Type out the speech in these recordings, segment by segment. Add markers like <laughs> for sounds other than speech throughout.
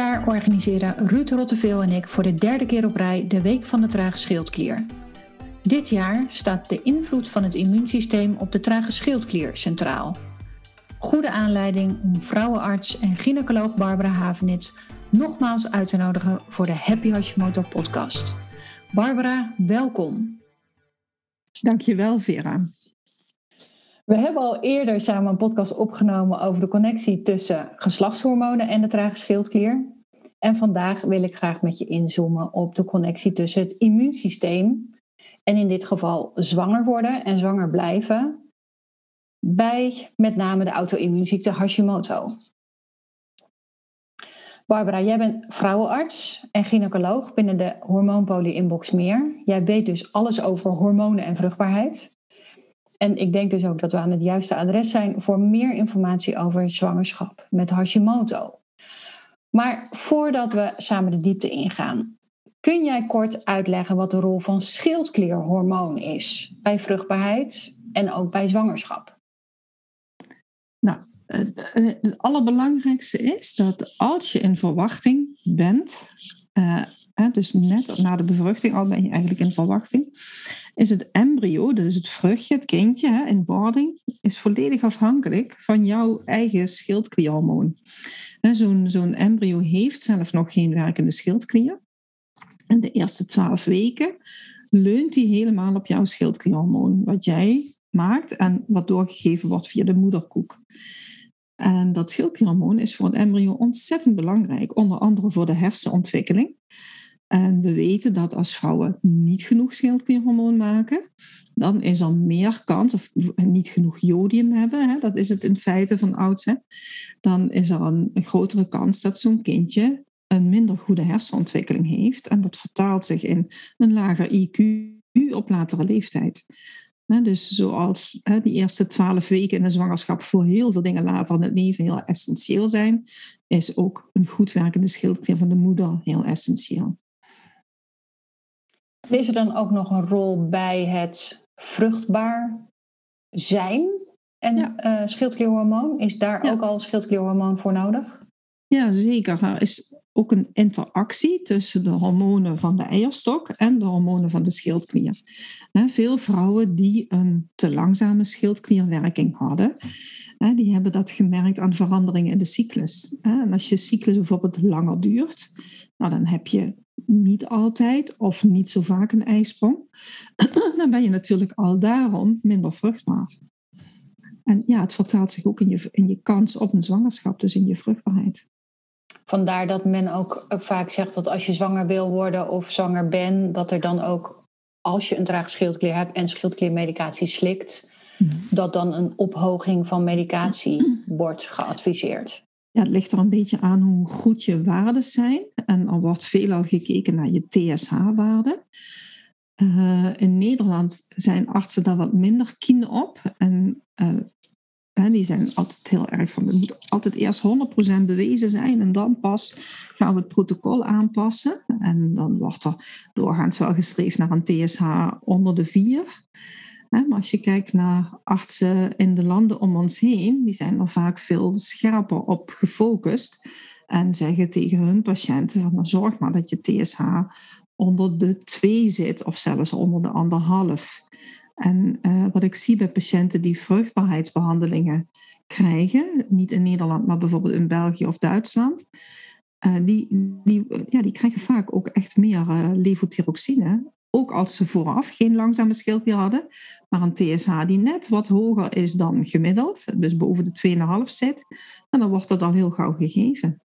Jaar organiseren Ruud Rotteveel en ik voor de derde keer op rij de Week van de Trage Schildklier. Dit jaar staat de invloed van het immuunsysteem op de trage schildklier centraal. Goede aanleiding om vrouwenarts en gynaecoloog Barbara Havenit nogmaals uit te nodigen voor de Happy Hashimoto podcast. Barbara, welkom. Dankjewel Vera. We hebben al eerder samen een podcast opgenomen over de connectie tussen geslachtshormonen en de trage schildklier. En vandaag wil ik graag met je inzoomen op de connectie tussen het immuunsysteem en in dit geval zwanger worden en zwanger blijven bij met name de auto-immuunziekte Hashimoto. Barbara, jij bent vrouwenarts en gynaecoloog binnen de hormoonpolie Inbox Meer. Jij weet dus alles over hormonen en vruchtbaarheid. En ik denk dus ook dat we aan het juiste adres zijn voor meer informatie over zwangerschap met Hashimoto. Maar voordat we samen de diepte ingaan, kun jij kort uitleggen wat de rol van schildklierhormoon is bij vruchtbaarheid en ook bij zwangerschap? Nou, het allerbelangrijkste is dat als je in verwachting bent, uh, dus net na de bevruchting al ben je eigenlijk in verwachting, is het embryo, dat is het vruchtje, het kindje in wording, is volledig afhankelijk van jouw eigen schildklierhormoon. Zo'n zo'n embryo heeft zelf nog geen werkende schildklier. En de eerste twaalf weken leunt hij helemaal op jouw schildklierhormoon, wat jij maakt en wat doorgegeven wordt via de moederkoek. En dat schildklierhormoon is voor het embryo ontzettend belangrijk, onder andere voor de hersenontwikkeling. En we weten dat als vrouwen niet genoeg schildklierhormoon maken, dan is er meer kans, of niet genoeg jodium hebben, hè, dat is het in feite van ouds, hè, dan is er een, een grotere kans dat zo'n kindje een minder goede hersenontwikkeling heeft. En dat vertaalt zich in een lager IQ op latere leeftijd. Dus zoals die eerste twaalf weken in de zwangerschap voor heel veel dingen later in het leven heel essentieel zijn, is ook een goed werkende schildklier van de moeder heel essentieel. Is er dan ook nog een rol bij het vruchtbaar zijn en ja. uh, schildklierhormoon? Is daar ook al schildklierhormoon voor nodig? Ja, zeker. Er is ook een interactie tussen de hormonen van de eierstok en de hormonen van de schildklier. Veel vrouwen die een te langzame schildklierwerking hadden, die hebben dat gemerkt aan veranderingen in de cyclus. En als je cyclus bijvoorbeeld langer duurt, nou dan heb je niet altijd of niet zo vaak een ijsprong, <clears throat> dan ben je natuurlijk al daarom minder vruchtbaar. En ja, het vertaalt zich ook in je, in je kans op een zwangerschap, dus in je vruchtbaarheid. Vandaar dat men ook vaak zegt dat als je zwanger wil worden of zwanger bent, dat er dan ook, als je een traag schildklier hebt en schildkliermedicatie slikt, mhm. dat dan een ophoging van medicatie <clears throat> wordt geadviseerd. Ja, het ligt er een beetje aan hoe goed je waarden zijn. En er wordt veelal gekeken naar je TSH-waarde. Uh, in Nederland zijn artsen daar wat minder kien op. En uh, die zijn altijd heel erg van, het moet altijd eerst 100% bewezen zijn en dan pas gaan we het protocol aanpassen. En dan wordt er doorgaans wel geschreven naar een TSH onder de 4. Maar als je kijkt naar artsen in de landen om ons heen, die zijn er vaak veel scherper op gefocust en zeggen tegen hun patiënten van nou, zorg maar dat je TSH onder de 2 zit of zelfs onder de anderhalf. En uh, wat ik zie bij patiënten die vruchtbaarheidsbehandelingen krijgen, niet in Nederland, maar bijvoorbeeld in België of Duitsland, uh, die, die, ja, die krijgen vaak ook echt meer uh, levothyroxine. Ook als ze vooraf geen langzame schildklier hadden, maar een TSH die net wat hoger is dan gemiddeld, dus boven de 2,5 zit, en dan wordt dat al heel gauw gegeven.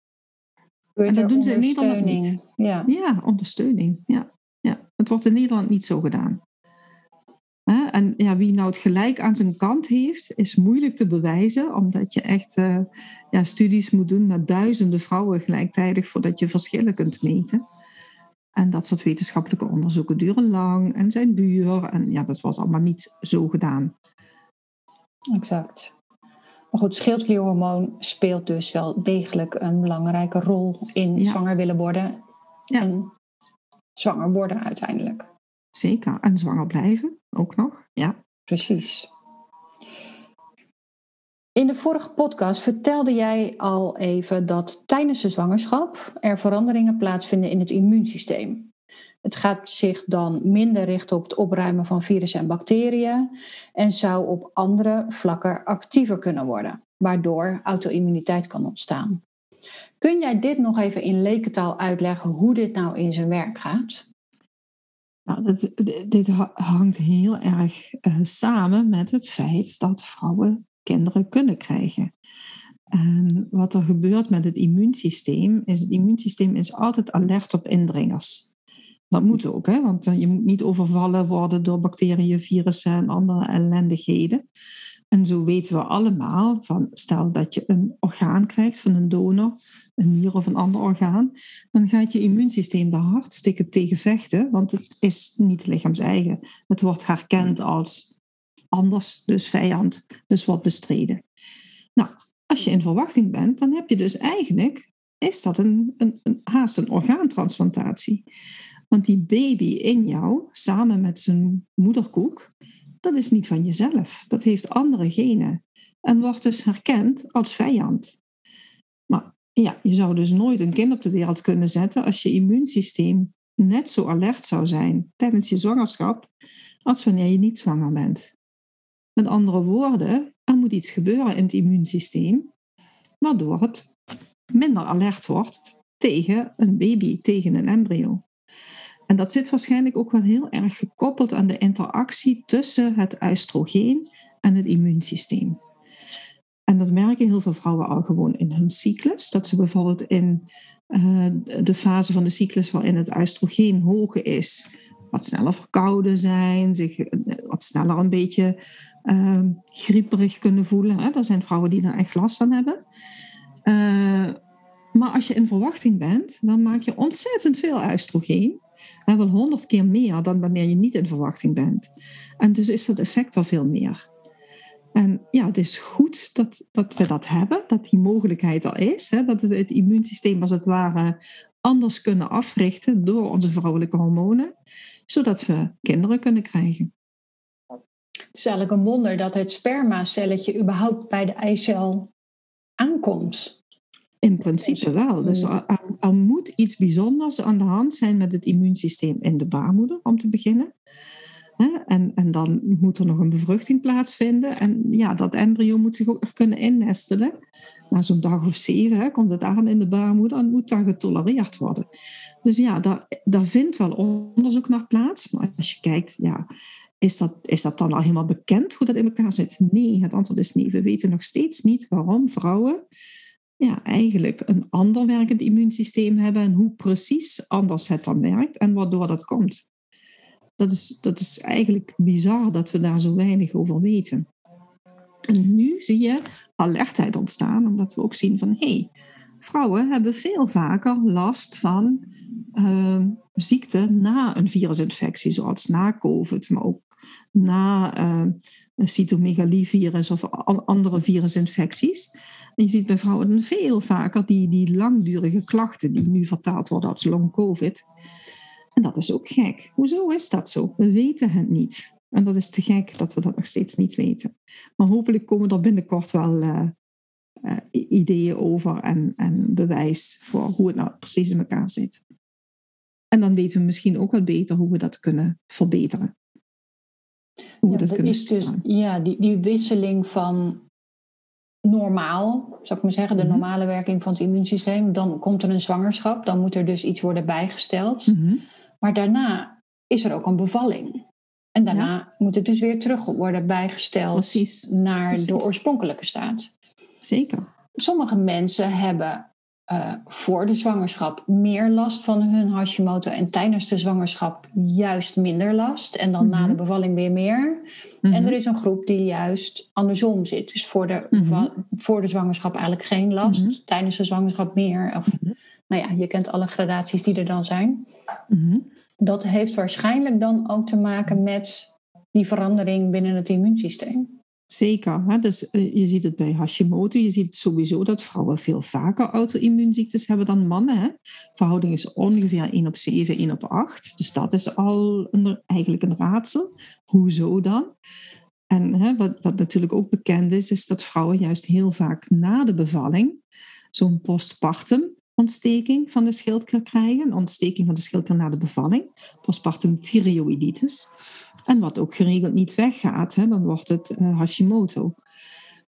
En dat doen ze in Nederland niet. Ja, ja ondersteuning. Ja. Ja. Het wordt in Nederland niet zo gedaan. En ja, wie nou het gelijk aan zijn kant heeft, is moeilijk te bewijzen, omdat je echt uh, ja, studies moet doen met duizenden vrouwen gelijktijdig voordat je verschillen kunt meten. En dat soort wetenschappelijke onderzoeken duren lang en zijn duur. En ja, dat was allemaal niet zo gedaan. Exact. Maar goed, schildklierhormoon speelt dus wel degelijk een belangrijke rol in zwanger willen worden. Ja. En zwanger worden uiteindelijk. Zeker. En zwanger blijven ook nog. Ja. Precies. In de vorige podcast vertelde jij al even dat tijdens de zwangerschap er veranderingen plaatsvinden in het immuunsysteem. Het gaat zich dan minder richten op het opruimen van virussen en bacteriën en zou op andere vlakken actiever kunnen worden, waardoor auto-immuniteit kan ontstaan. Kun jij dit nog even in lekentaal uitleggen hoe dit nou in zijn werk gaat? Nou, dit hangt heel erg uh, samen met het feit dat vrouwen kinderen kunnen krijgen. En wat er gebeurt met het immuunsysteem, is het immuunsysteem is altijd alert op indringers. Dat moet ook, hè? want eh, je moet niet overvallen worden door bacteriën, virussen en andere ellendigheden. En zo weten we allemaal, van, stel dat je een orgaan krijgt van een donor, een nier of een ander orgaan, dan gaat je immuunsysteem daar hartstikke tegen vechten, want het is niet lichaams-eigen. Het wordt herkend als anders, dus vijand, dus wordt bestreden. Nou, als je in verwachting bent, dan heb je dus eigenlijk, is dat een, een, een haast een orgaantransplantatie. Want die baby in jou, samen met zijn moederkoek, dat is niet van jezelf. Dat heeft andere genen. En wordt dus herkend als vijand. Maar ja, je zou dus nooit een kind op de wereld kunnen zetten als je immuunsysteem net zo alert zou zijn tijdens je zwangerschap als wanneer je niet zwanger bent. Met andere woorden, er moet iets gebeuren in het immuunsysteem waardoor het minder alert wordt tegen een baby, tegen een embryo. En dat zit waarschijnlijk ook wel heel erg gekoppeld aan de interactie tussen het oestrogeen en het immuunsysteem. En dat merken heel veel vrouwen al gewoon in hun cyclus. Dat ze bijvoorbeeld in uh, de fase van de cyclus waarin het oestrogeen hoog is, wat sneller verkouden zijn, zich eh, wat sneller een beetje uh, grieperig kunnen voelen. Hè? Er zijn vrouwen die daar echt last van hebben. Uh, maar als je in verwachting bent, dan maak je ontzettend veel oestrogeen. En wel honderd keer meer dan wanneer je niet in verwachting bent. En dus is dat effect al veel meer. En ja, het is goed dat, dat we dat hebben, dat die mogelijkheid er is. Hè, dat we het immuunsysteem als het ware anders kunnen africhten door onze vrouwelijke hormonen, zodat we kinderen kunnen krijgen. Het is eigenlijk een wonder dat het spermacelletje überhaupt bij de eicel aankomt. In principe wel. Dus er, er, moet iets bijzonders aan de hand zijn met het immuunsysteem in de baarmoeder, om te beginnen. En, en dan moet er nog een bevruchting plaatsvinden. En ja, dat embryo moet zich ook nog kunnen innestelen. Na zo'n dag of zeven komt het aan in de baarmoeder en moet dat getolereerd worden. Dus ja, daar, daar vindt wel onderzoek naar plaats. Maar als je kijkt, ja, is dat, is dat dan al helemaal bekend hoe dat in elkaar zit? Nee, het antwoord is nee. We weten nog steeds niet waarom vrouwen ja, eigenlijk een ander werkend immuunsysteem hebben en hoe precies anders het dan werkt en waardoor dat komt. Dat is, dat is eigenlijk bizar dat we daar zo weinig over weten. En nu zie je alertheid ontstaan, omdat we ook zien van hé, hey, vrouwen hebben veel vaker last van uh, ziekte na een virusinfectie, zoals na COVID, maar ook na een cytomegalievirus of andere virusinfecties. Je ziet bij vrouwen veel vaker die, die langdurige klachten die nu vertaald worden als long COVID. En dat is ook gek. Hoezo is dat zo? We weten het niet. En dat is te gek dat we dat nog steeds niet weten. Maar hopelijk komen er binnenkort wel uh, uh, ideeën over en, en bewijs voor hoe het nou precies in elkaar zit. En dan weten we misschien ook wat beter hoe we dat kunnen verbeteren. Hoe ja, dat, is dus, ja, die, die wisseling van normaal, zou ik maar zeggen, de mhm. normale werking van het immuunsysteem. Dan komt er een zwangerschap, dan moet er dus iets worden bijgesteld. Mhm. Maar daarna is er ook een bevalling. En daarna moet het dus weer terug worden bijgesteld Precies. naar de oorspronkelijke staat. Zeker. Sommige mensen hebben uh, voor de zwangerschap meer last van hun Hashimoto en tijdens de zwangerschap juist minder last en dan na de mhm. bevalling weer meer. En er mhm. is een groep die juist andersom zit. Dus voor de, mhm. voor de zwangerschap eigenlijk geen last, tijdens de zwangerschap meer. Of, Nou ja, je kent alle gradaties die er dan zijn. Dat heeft waarschijnlijk dan ook te maken met die verandering binnen het immuunsysteem. Zeker. Hè? Dus eh, je ziet het bij Hashimoto. Je ziet sowieso dat vrouwen veel vaker auto-immuunziektes hebben dan mannen. Hè? Verhouding is ongeveer 1 op 7, 1 op 8. Dus dat is al eigenlijk een raadsel. Hoezo dan? En hè, wat, wat natuurlijk ook bekend is, is dat vrouwen juist heel vaak na de bevalling zo'n postpartum ontsteking van de schildklier krijgen, een ontsteking van de schildklier na de bevalling, postpartum thyreoiditis. En wat ook geregeld niet weggaat, hè, dan wordt het uh, Hashimoto.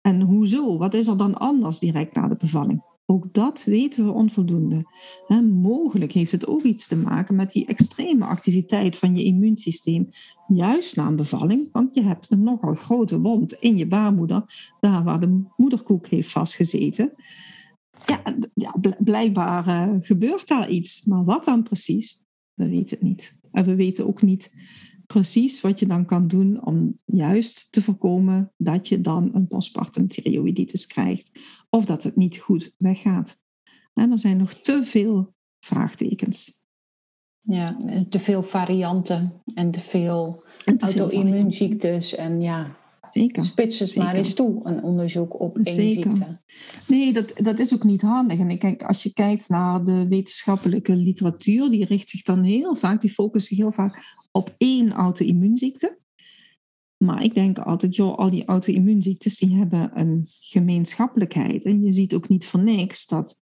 En hoezo? Wat is er dan anders direct na de bevalling? Ook dat weten we onvoldoende. mogelijk heeft het ook iets te maken met die extreme activiteit van je immuunsysteem, juist na een bevalling, want je hebt een nogal grote wond in je baarmoeder, daar waar de moederkoek heeft vastgezeten. Ja, blijkbaar uh, gebeurt daar iets, maar wat dan precies? We weten het niet. En we weten ook niet precies wat je dan kan doen om juist te voorkomen dat je dan een postpartum thyreoiditis krijgt of dat het niet goed weggaat. En er zijn nog te veel vraagtekens. Ja, te veel varianten en te veel auto-immuunziektes. En ja, Zeker. spits het maar eens toe, een onderzoek op één Zeker. ziekte. Nee, dat, dat is ook niet handig. En kijk, als je kijkt naar de wetenschappelijke literatuur, die richt zich dan heel vaak, die focust zich heel vaak op één auto-immuunziekte. Maar ik denk altijd, joh, al die auto-immuunziektes die hebben een gemeenschappelijkheid. En je ziet ook niet voor niks dat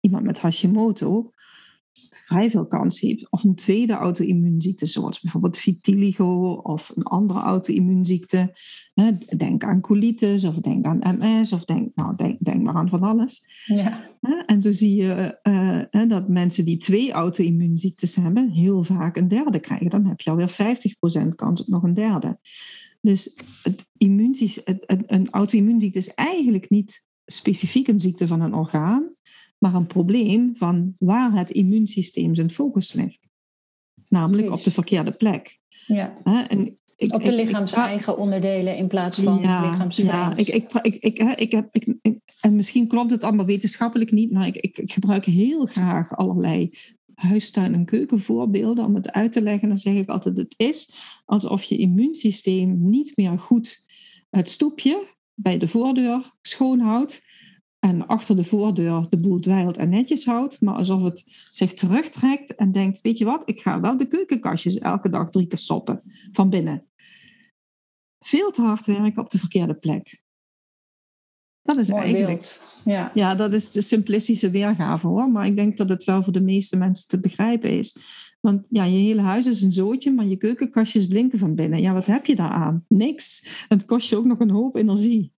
iemand met Hashimoto vrij veel kans heeft of een tweede auto-immuunziekte, zoals bijvoorbeeld vitiligo of een andere auto-immuunziekte. Denk aan colitis of denk aan MS of denk, nou, denk, denk maar aan van alles. Ja. En zo zie je uh, dat mensen die twee auto-immuunziektes hebben, heel vaak een derde krijgen. Dan heb je alweer 50% kans op nog een derde. Dus het het, een auto-immuunziekte is eigenlijk niet specifiek een ziekte van een orgaan, maar een probleem van waar het immuunsysteem zijn focus legt. Namelijk op de verkeerde plek. Ja. En ik, op de lichaams-eigen onderdelen in plaats van ja, lichaamsvreemd. Ja, ik, ik, ik, ik, ik, heb, ik, en misschien klopt het allemaal wetenschappelijk niet, maar ik, ik, gebruik heel graag allerlei huistuin- en keukenvoorbeelden om het uit te leggen. Dan zeg ik altijd, het is alsof je immuunsysteem niet meer goed het stoepje bij de voordeur schoonhoudt en achter de voordeur de boel dweilt en netjes houdt, maar alsof het zich terugtrekt en denkt, weet je wat, ik ga wel de keukenkastjes elke dag drie keer soppen van binnen. Veel te hard werken op de verkeerde plek. Dat is eigenlijk. Ja. ja, dat is de simplistische weergave hoor. Maar ik denk dat het wel voor de meeste mensen te begrijpen is. Want ja, je hele huis is een zootje, maar je keukenkastjes blinken van binnen. Ja, wat heb je daar aan? Niks. En het kost je ook nog een hoop energie.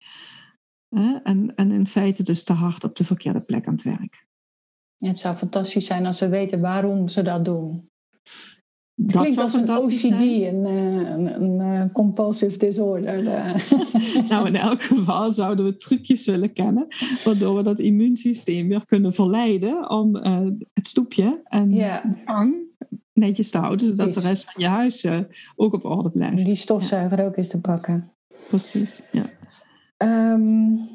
En, en in feite dus te hard op de verkeerde plek aan het werk. Ja, het zou fantastisch zijn als we weten waarom ze dat doen. Het dat klinkt als een OCD, een, eh, een, een, een, eh, compulsive disorder. Eh. <laughs> nou, in elk geval zouden we trucjes willen kennen, waardoor we dat immuunsysteem weer kunnen verleiden om het stoepje en ja. de gang netjes te houden, zodat de rest van je huis ook op orde blijft. Die stofzuiger ook eens te pakken. Precies, ja. Um,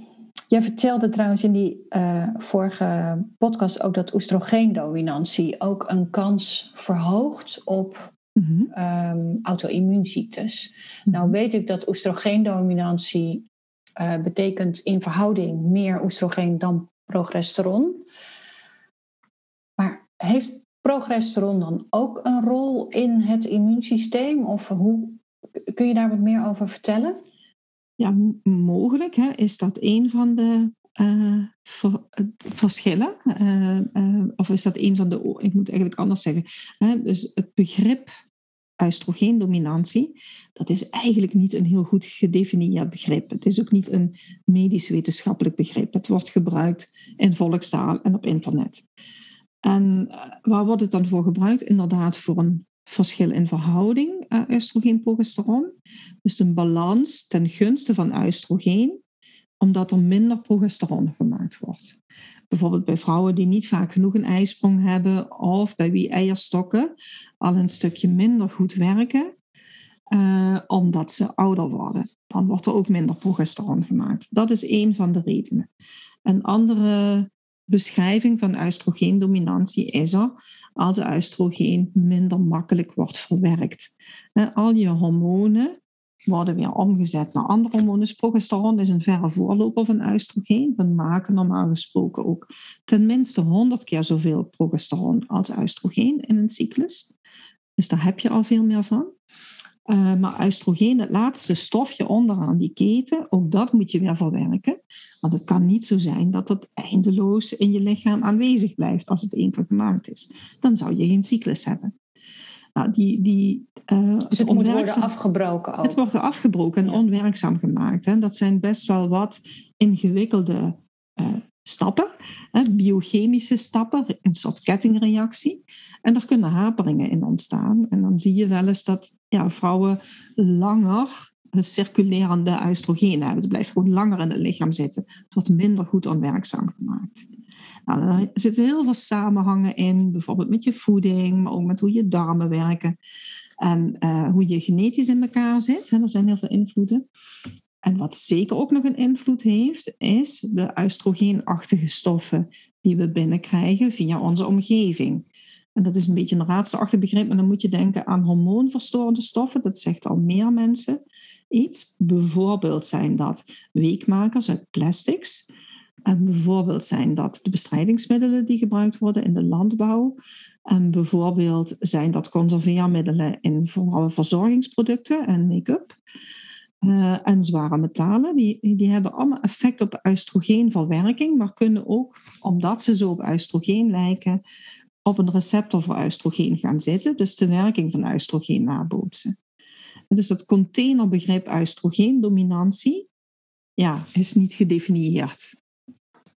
jij vertelde trouwens in die uh, vorige podcast ook dat oestrogeendominantie ook een kans verhoogt op mm um, auto-immuunziektes. Mhm. Nou weet ik dat oestrogeendominantie uh, betekent in verhouding meer oestrogeen dan progesteron. Maar heeft progesteron dan ook een rol in het immuunsysteem? Of hoe, kun je daar wat meer over vertellen? Ja, mogelijk hè, is dat een van de uh, verschillen. Uh, of is dat een van de, ik moet eigenlijk anders zeggen. Hè, dus het begrip oestrogeendominantie, dat is eigenlijk niet een heel goed gedefinieerd begrip. Het is ook niet een medisch-wetenschappelijk begrip. Het wordt gebruikt in volkstaal en op internet. En waar wordt het dan voor gebruikt? Inderdaad, voor een verschil in verhouding uh, oestrogeen-progesteron. Dus een balans ten gunste van oestrogeen, omdat er minder progesteron gemaakt wordt. Bijvoorbeeld bij vrouwen die niet vaak genoeg een ijsprong hebben of bij wie eierstokken al een stukje minder goed werken, uh, omdat ze ouder worden. Dan wordt er ook minder progesteron gemaakt. Dat is één van de redenen. Een andere beschrijving van oestrogeendominantie is er als oestrogeen minder makkelijk wordt verwerkt. Al je hormonen worden weer omgezet naar andere hormonen. Progesteron is een verre voorloper van oestrogeen. We maken normaal gesproken ook tenminste 100 keer zoveel progesteron als oestrogeen in een cyclus. Dus daar heb je al veel meer van. Uh, maar oestrogeen, het laatste stofje onderaan die keten, ook dat moet je weer verwerken. Want het kan niet zo zijn dat het eindeloos in je lichaam aanwezig blijft als het keer gemaakt is. Dan zou je geen cyclus hebben. Nou, die, die, uh, dus het, moet worden afgebroken ook. Het wordt afgebroken en onwerkzaam gemaakt. Hè. Dat zijn best wel wat ingewikkelde uh, stappen, biochemische stappen, een soort kettingreactie. En er kunnen haperingen in ontstaan. En dan zie je wel eens dat ja, vrouwen langer circulerende oestrogeen hebben. Het blijft gewoon langer in het lichaam zitten. Het wordt minder goed onwerkzaam gemaakt. Nou, er zitten heel veel samenhangen in, bijvoorbeeld met je voeding, maar ook met hoe je darmen werken. En uh, hoe je genetisch in elkaar zit. Er zijn heel veel invloeden. En wat zeker ook nog een invloed heeft, is de oestrogeenachtige stoffen die we binnenkrijgen via onze omgeving. En dat is een beetje een raadselachtig begrip, maar dan moet je denken aan hormoonverstorende stoffen. Dat zegt al meer mensen iets. Bijvoorbeeld zijn dat weekmakers uit plastics. En bijvoorbeeld zijn dat de bestrijdingsmiddelen die gebruikt worden in de landbouw. En bijvoorbeeld zijn dat conserveermiddelen in vooral verzorgingsproducten en make-up. Uh, en zware metalen, die, die hebben allemaal effect op oestrogeenverwerking, maar kunnen ook, omdat ze zo op oestrogeen lijken, op een receptor voor oestrogeen gaan zitten, dus de werking van oestrogeen nabootsen. En dus dat containerbegrip oestrogeendominantie ja, is niet gedefinieerd.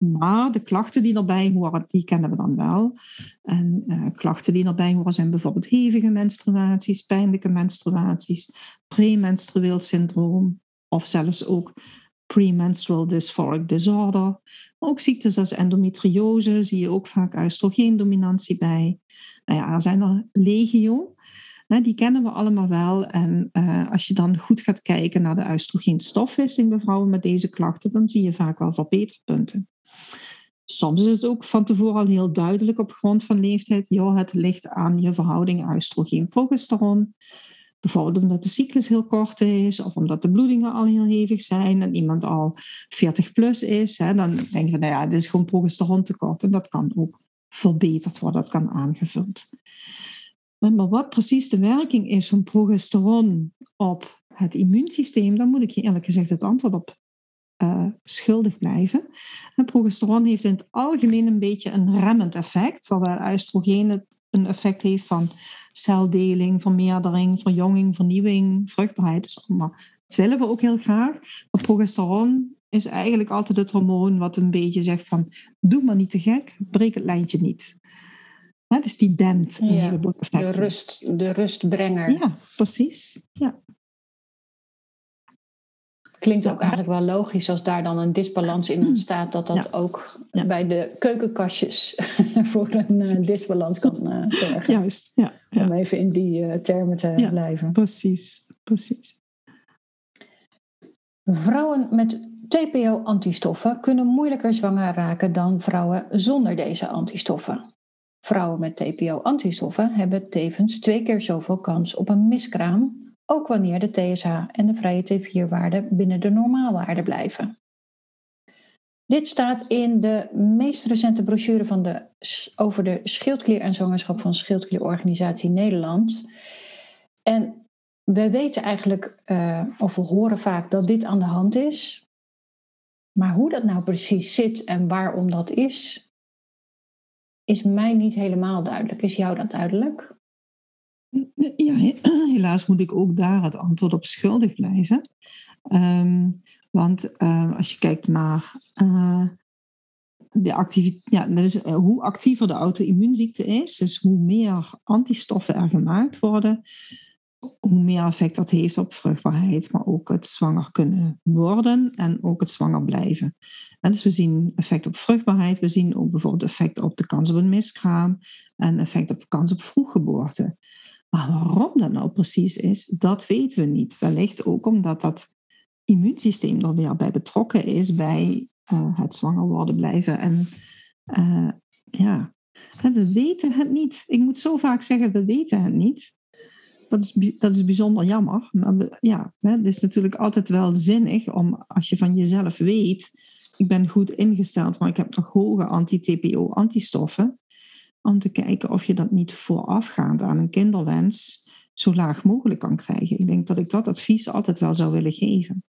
Maar de klachten die erbij horen, die kennen we dan wel. En uh, klachten die erbij horen zijn bijvoorbeeld hevige menstruaties, pijnlijke menstruaties, premenstrueel syndroom of zelfs ook premenstrual dysphoric disorder. Ook ziektes als endometriose zie je ook vaak oestrogeendominantie bij. Nou ja, er zijn er legio. Die kennen we allemaal wel. En uh, als je dan goed gaat kijken naar de oestrogeenstofwisseling bij vrouwen met deze klachten, dan zie je vaak wel verbeterpunten. Soms is het ook van tevoren al heel duidelijk op grond van leeftijd. Ja, het ligt aan je verhouding oestrogeen-progesteron. Bijvoorbeeld omdat de cyclus heel kort is, of omdat de bloedingen al heel hevig zijn en iemand al 40 plus is. Hè, dan denk je, nou ja, dit is gewoon progesterontekort. En dat kan ook verbeterd worden, dat kan aangevuld. Maar wat precies de werking is van progesteron op het immuunsysteem, daar moet ik je eerlijk gezegd het antwoord op uh, schuldig blijven. En progesteron heeft in het algemeen een beetje een remmend effect, terwijl oestrogeen een effect heeft van celdeling, vermeerdering, verjonging, vernieuwing, vruchtbaarheid. Dus allemaal. Dat willen we ook heel graag. Maar progesteron is eigenlijk altijd het hormoon wat een beetje zegt van doe maar niet te gek, breek het lijntje niet. dus die dempt een ja, heleboel effecten. De, rust, de rustbrenger. Ja, precies. Ja. Klinkt ook eigenlijk wel logisch als daar dan een disbalans in ontstaat, dat dat ook bij de keukenkastjes <laughs> voor een uh, disbalans kan uh, zorgen. Juist, ja, Om even in die uh, termen te blijven. Precies, precies. Vrouwen met TPO-antistoffen kunnen moeilijker zwanger raken dan vrouwen zonder deze antistoffen. Vrouwen met TPO-antistoffen hebben tevens twee keer zoveel kans op een miskraam ook wanneer de TSH en de vrije T4-waarden binnen de normaalwaarde blijven. Dit staat in de meest recente brochure van de, over de schildklier en zwangerschap van Schildklierorganisatie Nederland. En we weten eigenlijk, uh, of we horen vaak dat dit aan de hand is. Maar hoe dat nou precies zit en waarom dat is, is mij niet helemaal duidelijk. Is jou dat duidelijk? Ja, <clears throat> helaas moet ik ook daar het antwoord op schuldig blijven. Ehm, want uh, als je kijkt naar uh, de activiteit, ja, dus, uh, hoe actiever de auto-immuunziekte is, dus hoe meer antistoffen er gemaakt worden, hoe meer effect dat heeft op vruchtbaarheid, maar ook het zwanger kunnen worden en ook het zwanger blijven. En dus we zien effect op vruchtbaarheid, we zien ook bijvoorbeeld effect op de kans op een miskraam en effect op kans op vroeggeboorte. Maar waarom dat nou precies is, dat weten we niet. Wellicht ook omdat dat immuunsysteem er weer bij betrokken is bij uh, het zwanger worden blijven. En uh, ja, we weten het niet. Ik moet zo vaak zeggen, we weten het niet. Dat is, dat is bijzonder jammer. Maar ja, het is natuurlijk altijd wel zinnig om als je van jezelf weet, ik ben goed ingesteld, maar ik heb nog hoge anti-TPO-antistoffen om te kijken of je dat niet voorafgaand aan een kinderwens zo laag mogelijk kan krijgen. Ik denk dat ik dat advies altijd wel zou willen geven.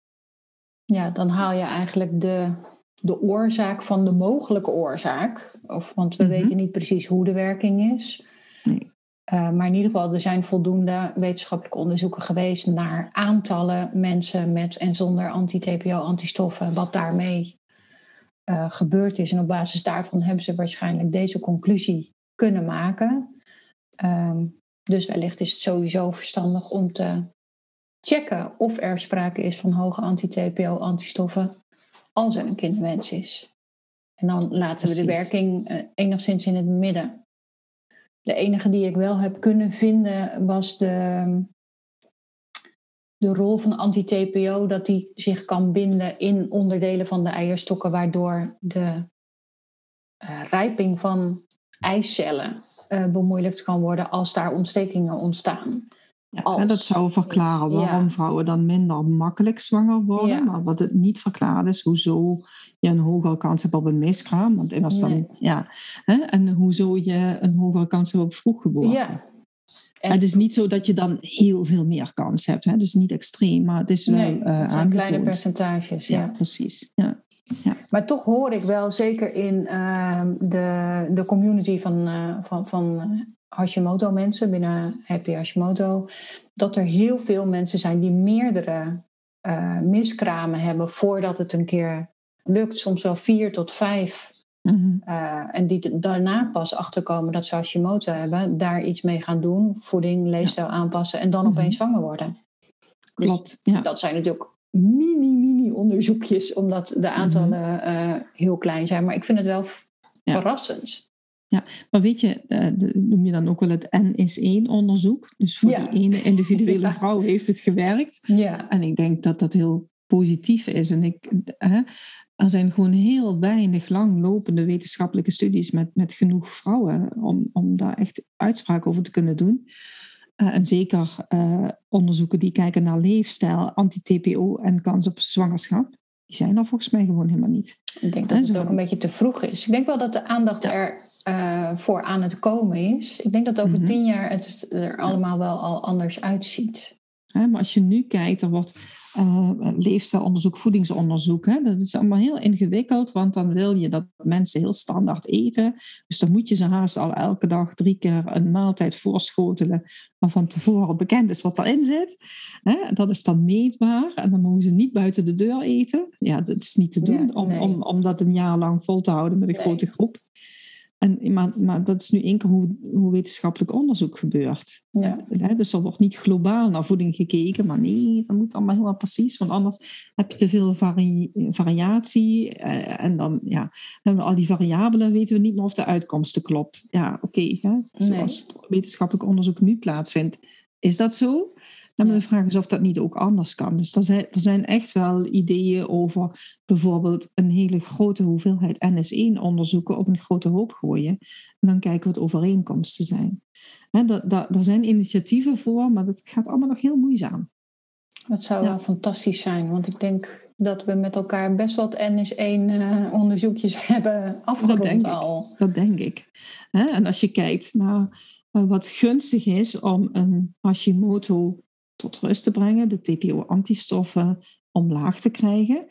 Ja, dan haal je eigenlijk de, de oorzaak van de mogelijke oorzaak. Of, want we Mhm. weten niet precies hoe de werking is. Nee. Uh, maar in ieder geval, er zijn voldoende wetenschappelijke onderzoeken geweest naar aantallen mensen met en zonder anti-TPO-antistoffen, wat daarmee uh, gebeurd is. En op basis daarvan hebben ze waarschijnlijk deze conclusie kunnen maken. Um, dus wellicht is het sowieso verstandig om te checken of er sprake is van hoge anti-TPO-antistoffen als er een kinderwens is. En dan laten we de werking uh, enigszins in het midden. De enige die ik wel heb kunnen vinden was de, de rol van anti-TPO, dat die zich kan binden in onderdelen van de eierstokken, waardoor de uh, rijping van eicellen uh, bemoeilijkt kan worden als daar ontstekingen ontstaan. Ja, Als- en dat zou verklaren waarom Ja. vrouwen dan minder makkelijk zwanger worden. Ja. Maar wat het niet verklaart is hoezo je een hogere kans hebt op een miskraam. Want immers dan, Nee. ja, hè, en hoezo je een hogere kans hebt op vroeggeboorte. Ja. En het is niet zo dat je dan heel veel meer kans hebt. Hè? Dus niet extreem, maar het is wel Nee, eh het zijn kleine percentages. Ja, Ja. precies. Ja. Maar toch hoor ik wel, zeker in ehm, de, de community van, eh, van, van eh, Hashimoto-mensen, binnen Happy Hashimoto, dat er heel veel mensen zijn die meerdere eh, miskramen hebben voordat het een keer lukt. Soms wel vier tot vijf. Mhm. eh, en die daarna pas achterkomen dat ze Hashimoto hebben, daar iets mee gaan doen, voeding, leefstijl aanpassen en dan Mhm. opeens zwanger worden. Dus Klopt. Ja. dat zijn natuurlijk mini, mini onderzoekjes, omdat de aantallen Mhm. eh, heel klein zijn. Maar ik vind het wel v- Ja. verrassend. Maar weet je, eh, noem je dan ook wel het N is één onderzoek. Dus voor Ja. die ene individuele <laughs> Ja. vrouw heeft het gewerkt. Ja, En ik denk dat dat heel positief is. En ik, hè, er zijn gewoon heel weinig langlopende wetenschappelijke studies met, met genoeg vrouwen om, om daar echt uitspraak over te kunnen doen. Eh, en zeker eh, onderzoeken die kijken naar leefstijl, anti-TPO en kans op zwangerschap. Die zijn er volgens mij gewoon helemaal niet. ik denk dat het ook een beetje te vroeg is. Ik denk wel dat de aandacht Ja. er eh, voor aan het komen is. Ik denk dat over Mhm. tien jaar het er allemaal wel al anders uitziet. Hè, maar als je nu kijkt, er wordt eh, leefstijlonderzoek, voedingsonderzoek. Hè, dat is allemaal heel ingewikkeld, want dan wil je dat mensen heel standaard eten. Dus dan moet je ze haast al elke dag drie keer een maaltijd voorschotelen, maar van tevoren bekend is wat erin zit. Hè, dat is dan meetbaar en dan mogen ze niet buiten de deur eten. Ja, dat is niet te doen Ja, om, om, om dat een jaar lang vol te houden met een Nee. grote groep. En, maar, maar dat is nu één keer hoe, hoe wetenschappelijk onderzoek gebeurt. Ja. Dus er wordt niet globaal naar voeding gekeken, maar nee, dat moet allemaal helemaal precies, want anders heb je te veel vari- variatie eh, en dan ja, hebben we al die variabelen, weten we niet meer of de uitkomsten klopt. Ja, oké, zoals wetenschappelijk onderzoek nu plaatsvindt, is dat zo? Ja. de vraag is of dat niet ook anders kan. Dus er zijn, er zijn echt wel ideeën over bijvoorbeeld een hele grote hoeveelheid NS1-onderzoeken op een grote hoop gooien. En dan kijken wat overeenkomsten zijn. Hè, da- da- daar zijn initiatieven voor, maar dat gaat allemaal nog heel moeizaam. Dat zou Ja. wel fantastisch zijn, want ik denk dat we met elkaar best wat NS1-onderzoekjes <laughs> hebben afgerond ik. al. Dat denk ik. En als je kijkt naar eh, wat gunstig is om een Hashimoto tot rust te brengen, de TPO-antistoffen omlaag te krijgen,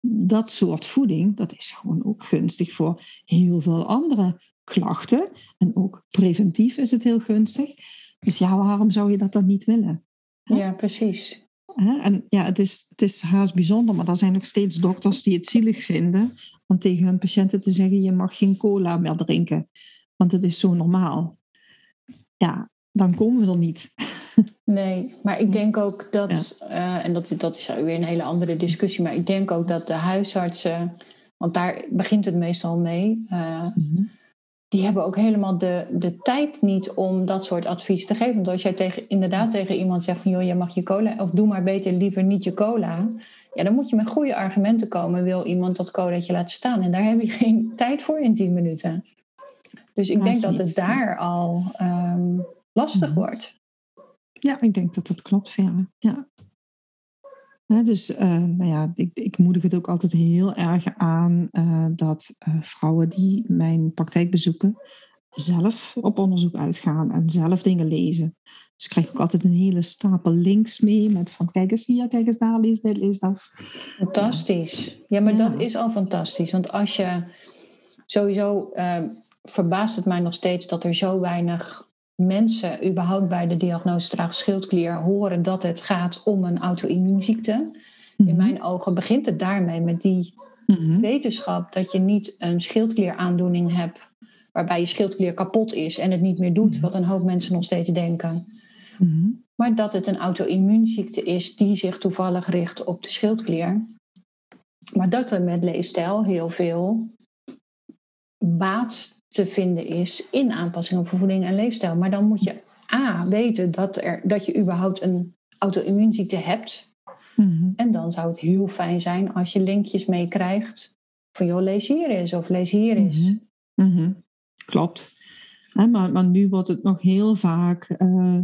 dat soort voeding, dat is gewoon ook gunstig voor heel veel andere klachten. En ook preventief is het heel gunstig. Dus ja, waarom zou je dat dan niet willen? Hè? Ja, precies. En ja, het is, het is haast bijzonder, maar er zijn nog steeds dokters die het zielig vinden om tegen hun patiënten te zeggen: je mag geen cola meer drinken, want het is zo normaal. Ja, dan komen we er niet. Nee, maar ik denk ook dat, eh, en dat, dat is weer een hele andere discussie, maar ik denk ook dat de huisartsen, want daar begint het meestal mee, eh, die hebben ook helemaal de, de tijd niet om dat soort advies te geven. Want als jij tegen, inderdaad tegen iemand zegt van joh, je mag je cola, of doe maar beter liever niet je cola, ja, dan moet je met goede argumenten komen, wil iemand dat colaatje laten staan. En daar heb je geen tijd voor in 10 minuten. Dus ik denk dat het daar al ehm, lastig Mhm. wordt. Ja, ik denk dat dat klopt. Ja. Hè, dus eh, nou ja, ik, ik moedig het ook altijd heel erg aan eh, dat eh, vrouwen die mijn praktijk bezoeken zelf op onderzoek uitgaan en zelf dingen lezen. Ze krijgen ook altijd een hele stapel links mee met van kijk eens hier, kijk eens daar, lees dit, lees dat. Fantastisch. Ja, maar dat is al fantastisch. Want als je sowieso verbaast het mij nog steeds dat er zo weinig mensen überhaupt bij de diagnose trage schildklier horen dat het gaat om een auto-immuunziekte. In Mhm. mijn ogen begint het daarmee met die Mhm. wetenschap dat je niet een schildklieraandoening hebt waarbij je schildklier kapot is en het niet meer doet, Mhm. wat een hoop mensen nog steeds denken. Maar dat het een auto-immuunziekte is die zich toevallig richt op de schildklier. Maar dat er met leefstijl heel veel baat te vinden is in aanpassingen voor voeding en leefstijl. Maar dan moet je A weten dat, er, dat je überhaupt een auto-immuunziekte hebt. Mhm. En dan zou het heel fijn zijn als je linkjes meekrijgt van joh, lees hier eens of lees hier eens. Mhm. Mhm. Klopt. Maar, maar nu wordt het nog heel vaak eh,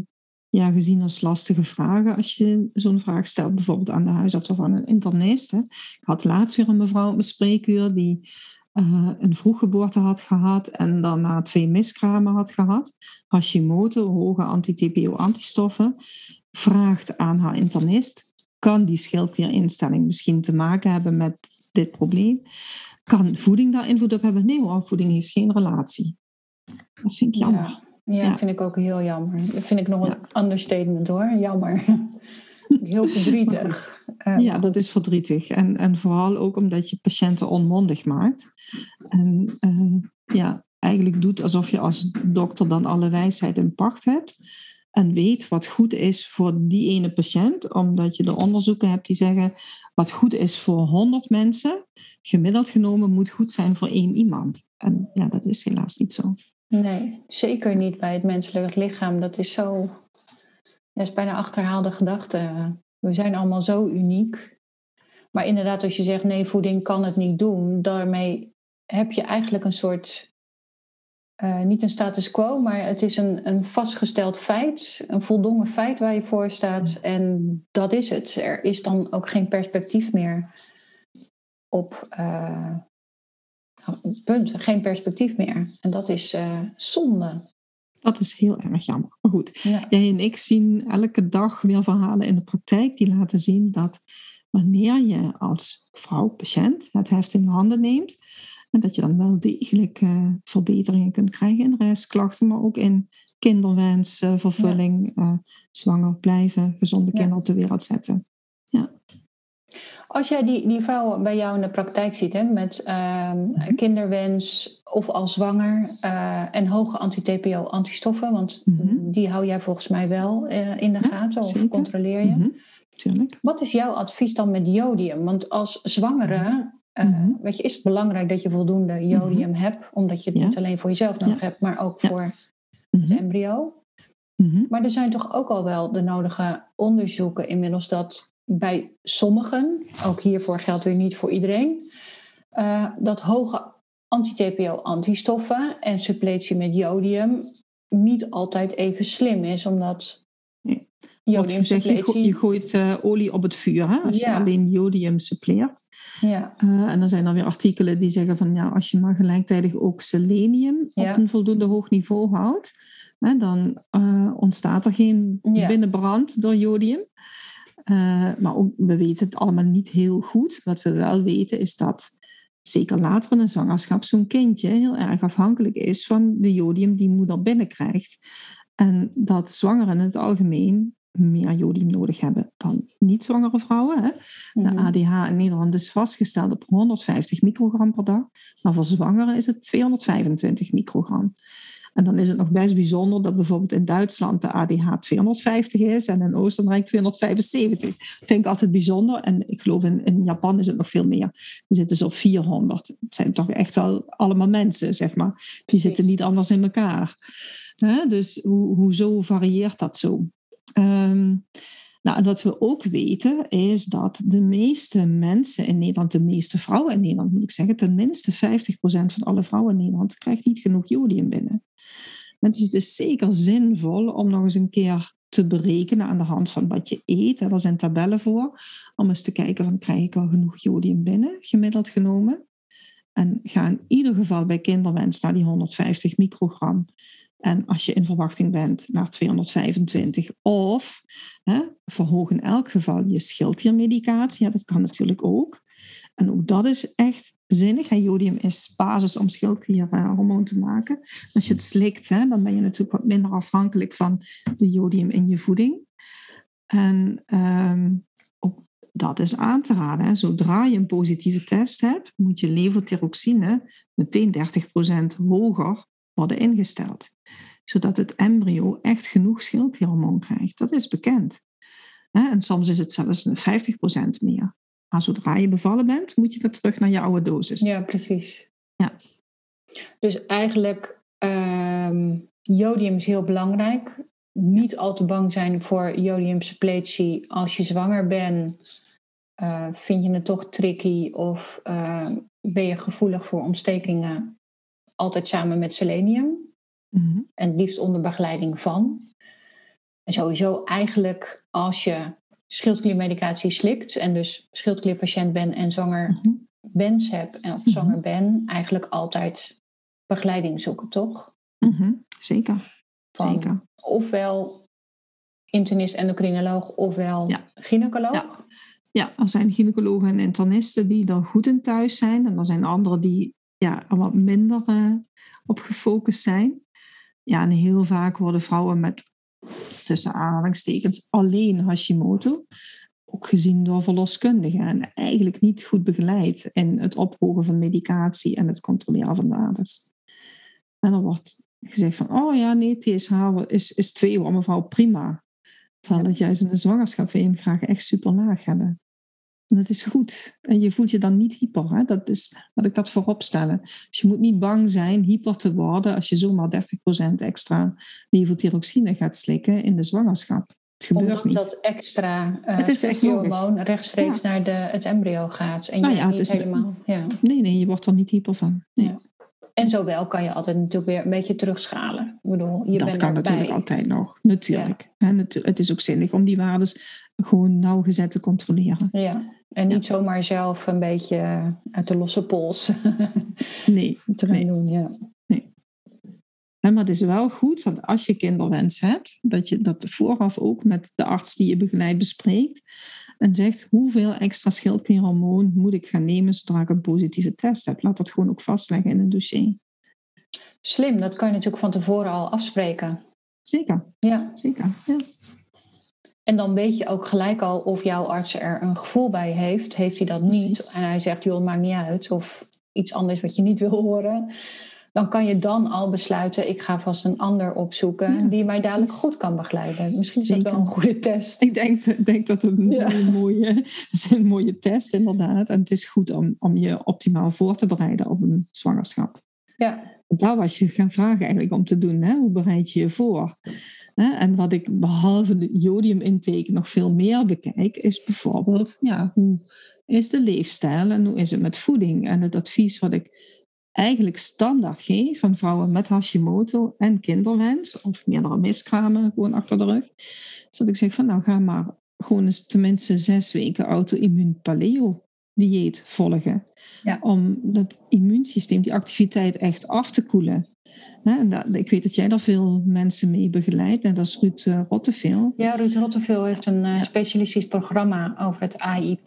ja, gezien als lastige vragen als je zo'n vraag stelt, bijvoorbeeld aan de huisarts of aan een internist. Hè. Ik had laatst weer een mevrouw op mijn spreekuur die eh, een vroeggeboorte had gehad en daarna twee miskramen had gehad. Hashimoto, hoge anti-TPO-antistoffen, vraagt aan haar internist, kan die schildklierinstelling misschien te maken hebben met dit probleem? Kan voeding daar invloed op hebben? Nee hoor, voeding heeft geen relatie. Dat vind ik jammer. Ja, ja, Ja. vind ik ook heel jammer. Dat vind ik nog Ja. een understatement hoor. Jammer. Heel <laughs> verdrietig. Eh, Ja, dat is verdrietig. En, en vooral ook omdat je patiënten onmondig maakt. En eh, ja, eigenlijk doet alsof je als dokter dan alle wijsheid in pacht hebt. En weet wat goed is voor die ene patiënt. Omdat je de onderzoeken hebt die zeggen... wat goed is voor 100 mensen... gemiddeld genomen moet goed zijn voor één iemand. En ja, dat is helaas niet zo. Nee, zeker niet bij het menselijk lichaam. Dat is zo. Dat is bijna achterhaalde gedachte. We zijn allemaal zo uniek. Maar inderdaad, als je zegt nee, voeding kan het niet doen, daarmee heb je eigenlijk een soort. eh, niet een status quo, maar het is een, een vastgesteld feit, een voldongen feit waar je voor staat. En dat is het. Er is dan ook geen perspectief meer op. eh, punt, geen perspectief meer. En dat is eh, zonde. Dat is heel erg jammer. Maar goed, Ja. Jij en ik zien elke dag weer verhalen in de praktijk die laten zien dat wanneer je als vrouw, patiënt, het heft in de handen neemt, en dat je dan wel degelijk eh, verbeteringen kunt krijgen in restklachten, maar ook in kinderwens, vervulling, eh, zwanger blijven, gezonde Ja. kinderen op de wereld zetten. Als jij die, die vrouwen bij jou in de praktijk ziet, hè, met ehm, Mhm. kinderwens of al zwanger eh, en hoge anti-TPO-antistoffen, want Mhm. die hou jij volgens mij wel eh, in de Ja, gaten of zeker. controleer je. Mhm, Tuurlijk. Wat is jouw advies dan met jodium? Want als zwangere, eh, weet je, is het belangrijk dat je voldoende jodium hebt, omdat je het Ja. niet alleen voor jezelf nodig hebt, maar ook voor het embryo. Maar er zijn toch ook al wel de nodige onderzoeken inmiddels dat bij sommigen, ook hiervoor geldt weer niet voor iedereen, eh, dat hoge anti-TPO-antistoffen en suppletie met jodium niet altijd even slim is, omdat Nee. Je, go- jodiumsuppletie... je gooit eh, olie op het vuur hè, als Ja. je alleen jodium suppleert. Ja, Eh, en dan zijn er weer artikelen die zeggen van ja, als je maar gelijktijdig ook selenium Ja. op een voldoende hoog niveau houdt, hè, dan ontstaat er geen binnenbrand door jodium. Eh, maar ook, we weten het allemaal niet heel goed. Wat we wel weten is dat zeker later in een zwangerschap zo'n kindje heel erg afhankelijk is van de jodium die moeder binnenkrijgt. En dat zwangeren in het algemeen meer jodium nodig hebben dan niet-zwangere vrouwen. Hè? De Mhm. ADH in Nederland is vastgesteld op 150 microgram per dag. Maar voor zwangeren is het 225 microgram. En dan is het nog best bijzonder dat bijvoorbeeld in Duitsland de ADH 250 is en in Oostenrijk 275. Dat vind ik altijd bijzonder. En ik geloof in, in Japan is het nog veel meer. Die zitten ze op 400. Het zijn toch echt wel allemaal mensen, zeg maar. Die zitten niet anders in elkaar. Dus hoe, hoezo varieert dat zo? Ehm, nou, en wat we ook weten is dat de meeste mensen in Nederland, de meeste vrouwen in Nederland moet ik zeggen, tenminste 50% van alle vrouwen in Nederland krijgt niet genoeg jodium binnen. Dus het is zeker zinvol om nog eens een keer te berekenen aan de hand van wat je eet. Er zijn tabellen voor, om eens te kijken van krijg ik al genoeg jodium binnen, gemiddeld genomen. En ga in ieder geval bij kinderwens naar die 150 microgram En als je in verwachting bent naar 225 of hè, verhoog in elk geval je schildkliermedicatie. Ja, dat kan natuurlijk ook. En ook dat is echt zinnig. Jodium is basis om schildklierhormoon te maken. Als je het slikt, hè, dan ben je natuurlijk wat minder afhankelijk van de jodium in je voeding. En ehm, ook dat is aan te raden. Hè. Zodra je een positieve test hebt, moet je levothyroxine meteen 30% hoger worden ingesteld. Zodat het embryo echt genoeg schildklierhormoon krijgt. Dat is bekend. En soms is het zelfs 50% meer. Maar zodra je bevallen bent, moet je weer terug naar je oude dosis. Ja, precies. Ja. Dus eigenlijk, um, jodium is heel belangrijk. Niet al te bang zijn voor jodiumsuppletie als je zwanger bent. Uh, vind je het toch tricky of uh, ben je gevoelig voor ontstekingen? Altijd samen met selenium. Mm-hmm. En het liefst onder begeleiding van. En sowieso eigenlijk als je schildkliermedicatie slikt en dus schildklierpatiënt ben en zwanger mm-hmm. wens heb en of zwanger ben, eigenlijk altijd begeleiding zoeken, toch? Mm-hmm. Zeker. Van Zeker. Ofwel internist, endocrinoloog, ofwel Ja. gynaecoloog. Ja. Ja, er zijn gynaecologen en internisten die er goed in thuis zijn. En er zijn anderen die ja, er wat minder eh, op gefocust zijn. Ja, en heel vaak worden vrouwen met tussen aanhalingstekens alleen Hashimoto ook gezien door verloskundigen en eigenlijk niet goed begeleid in het ophogen van medicatie en het controleren van waardes. En er wordt gezegd van, oh ja, nee, TSH is, is twee uur, mevrouw, prima. Terwijl het juist in de zwangerschap wil je hem graag echt super laag hebben. Dat is goed. En je voelt je dan niet hyper. Hè? Dat is, laat ik dat voorop stellen. Dus je moet niet bang zijn hyper te worden als je zomaar 30% extra levothyroxine gaat slikken in de zwangerschap. Het gebeurt Omdat niet. dat extra uh, Het is echt hormoon rechtstreeks naar de, het embryo gaat. En Nou je ja, niet helemaal... Ja. Nee, nee, je wordt er niet hyper van. Nee. Ja. En zowel kan je altijd natuurlijk weer een beetje terugschalen. Ik bedoel, je dat bent kan erbij. natuurlijk altijd nog. Natuurlijk. Het is ook zinnig om die waardes gewoon nauwgezet te controleren. Ja, en niet zomaar zelf een beetje uit de losse pols <laughs> Nee. te gaan Nee. doen. Ja. Hè, Maar het is wel goed dat als je kinderwens hebt, dat je dat vooraf ook met de arts die je begeleidt bespreekt. En zegt hoeveel extra schildklierhormoon moet ik gaan nemen zodra ik een positieve test heb. Laat dat gewoon ook vastleggen in een dossier. Slim, dat kan je natuurlijk van tevoren al afspreken. Zeker, Ja. zeker. Ja. En dan weet je ook gelijk al of jouw arts er een gevoel bij heeft. Heeft hij dat niet? Precies. En hij zegt, joh, het maakt niet uit. Of iets anders wat je niet wil horen. Dan kan je dan al besluiten, ik ga vast een ander opzoeken Ja, die mij dadelijk goed kan begeleiden. Misschien is dat wel een goede test. Ik denk, denk dat het een, Ja. mooie, <laughs> het is een mooie test inderdaad. En het is goed om, om je optimaal voor te bereiden op een zwangerschap. Ja, Daar was je gaan vragen eigenlijk om te doen. Hè? Hoe bereid je je voor? En wat ik behalve de jodiumintake nog veel meer bekijk, is bijvoorbeeld ja, hoe is de leefstijl en hoe is het met voeding? En het advies wat ik eigenlijk standaard geef aan vrouwen met Hashimoto en kinderwens, of meerdere miskramen gewoon achter de rug, is dat ik zeg van nou ga maar gewoon eens tenminste zes weken auto-immuun paleo dieet volgen. Ja. Om dat immuunsysteem, die activiteit echt af te koelen. Hè, dat, ik weet dat jij daar veel mensen mee begeleidt. En dat is Ruud uh, Rotteveel. Ja, Ruud Rotteveel heeft een uh, Ja. specialistisch programma over het AIP.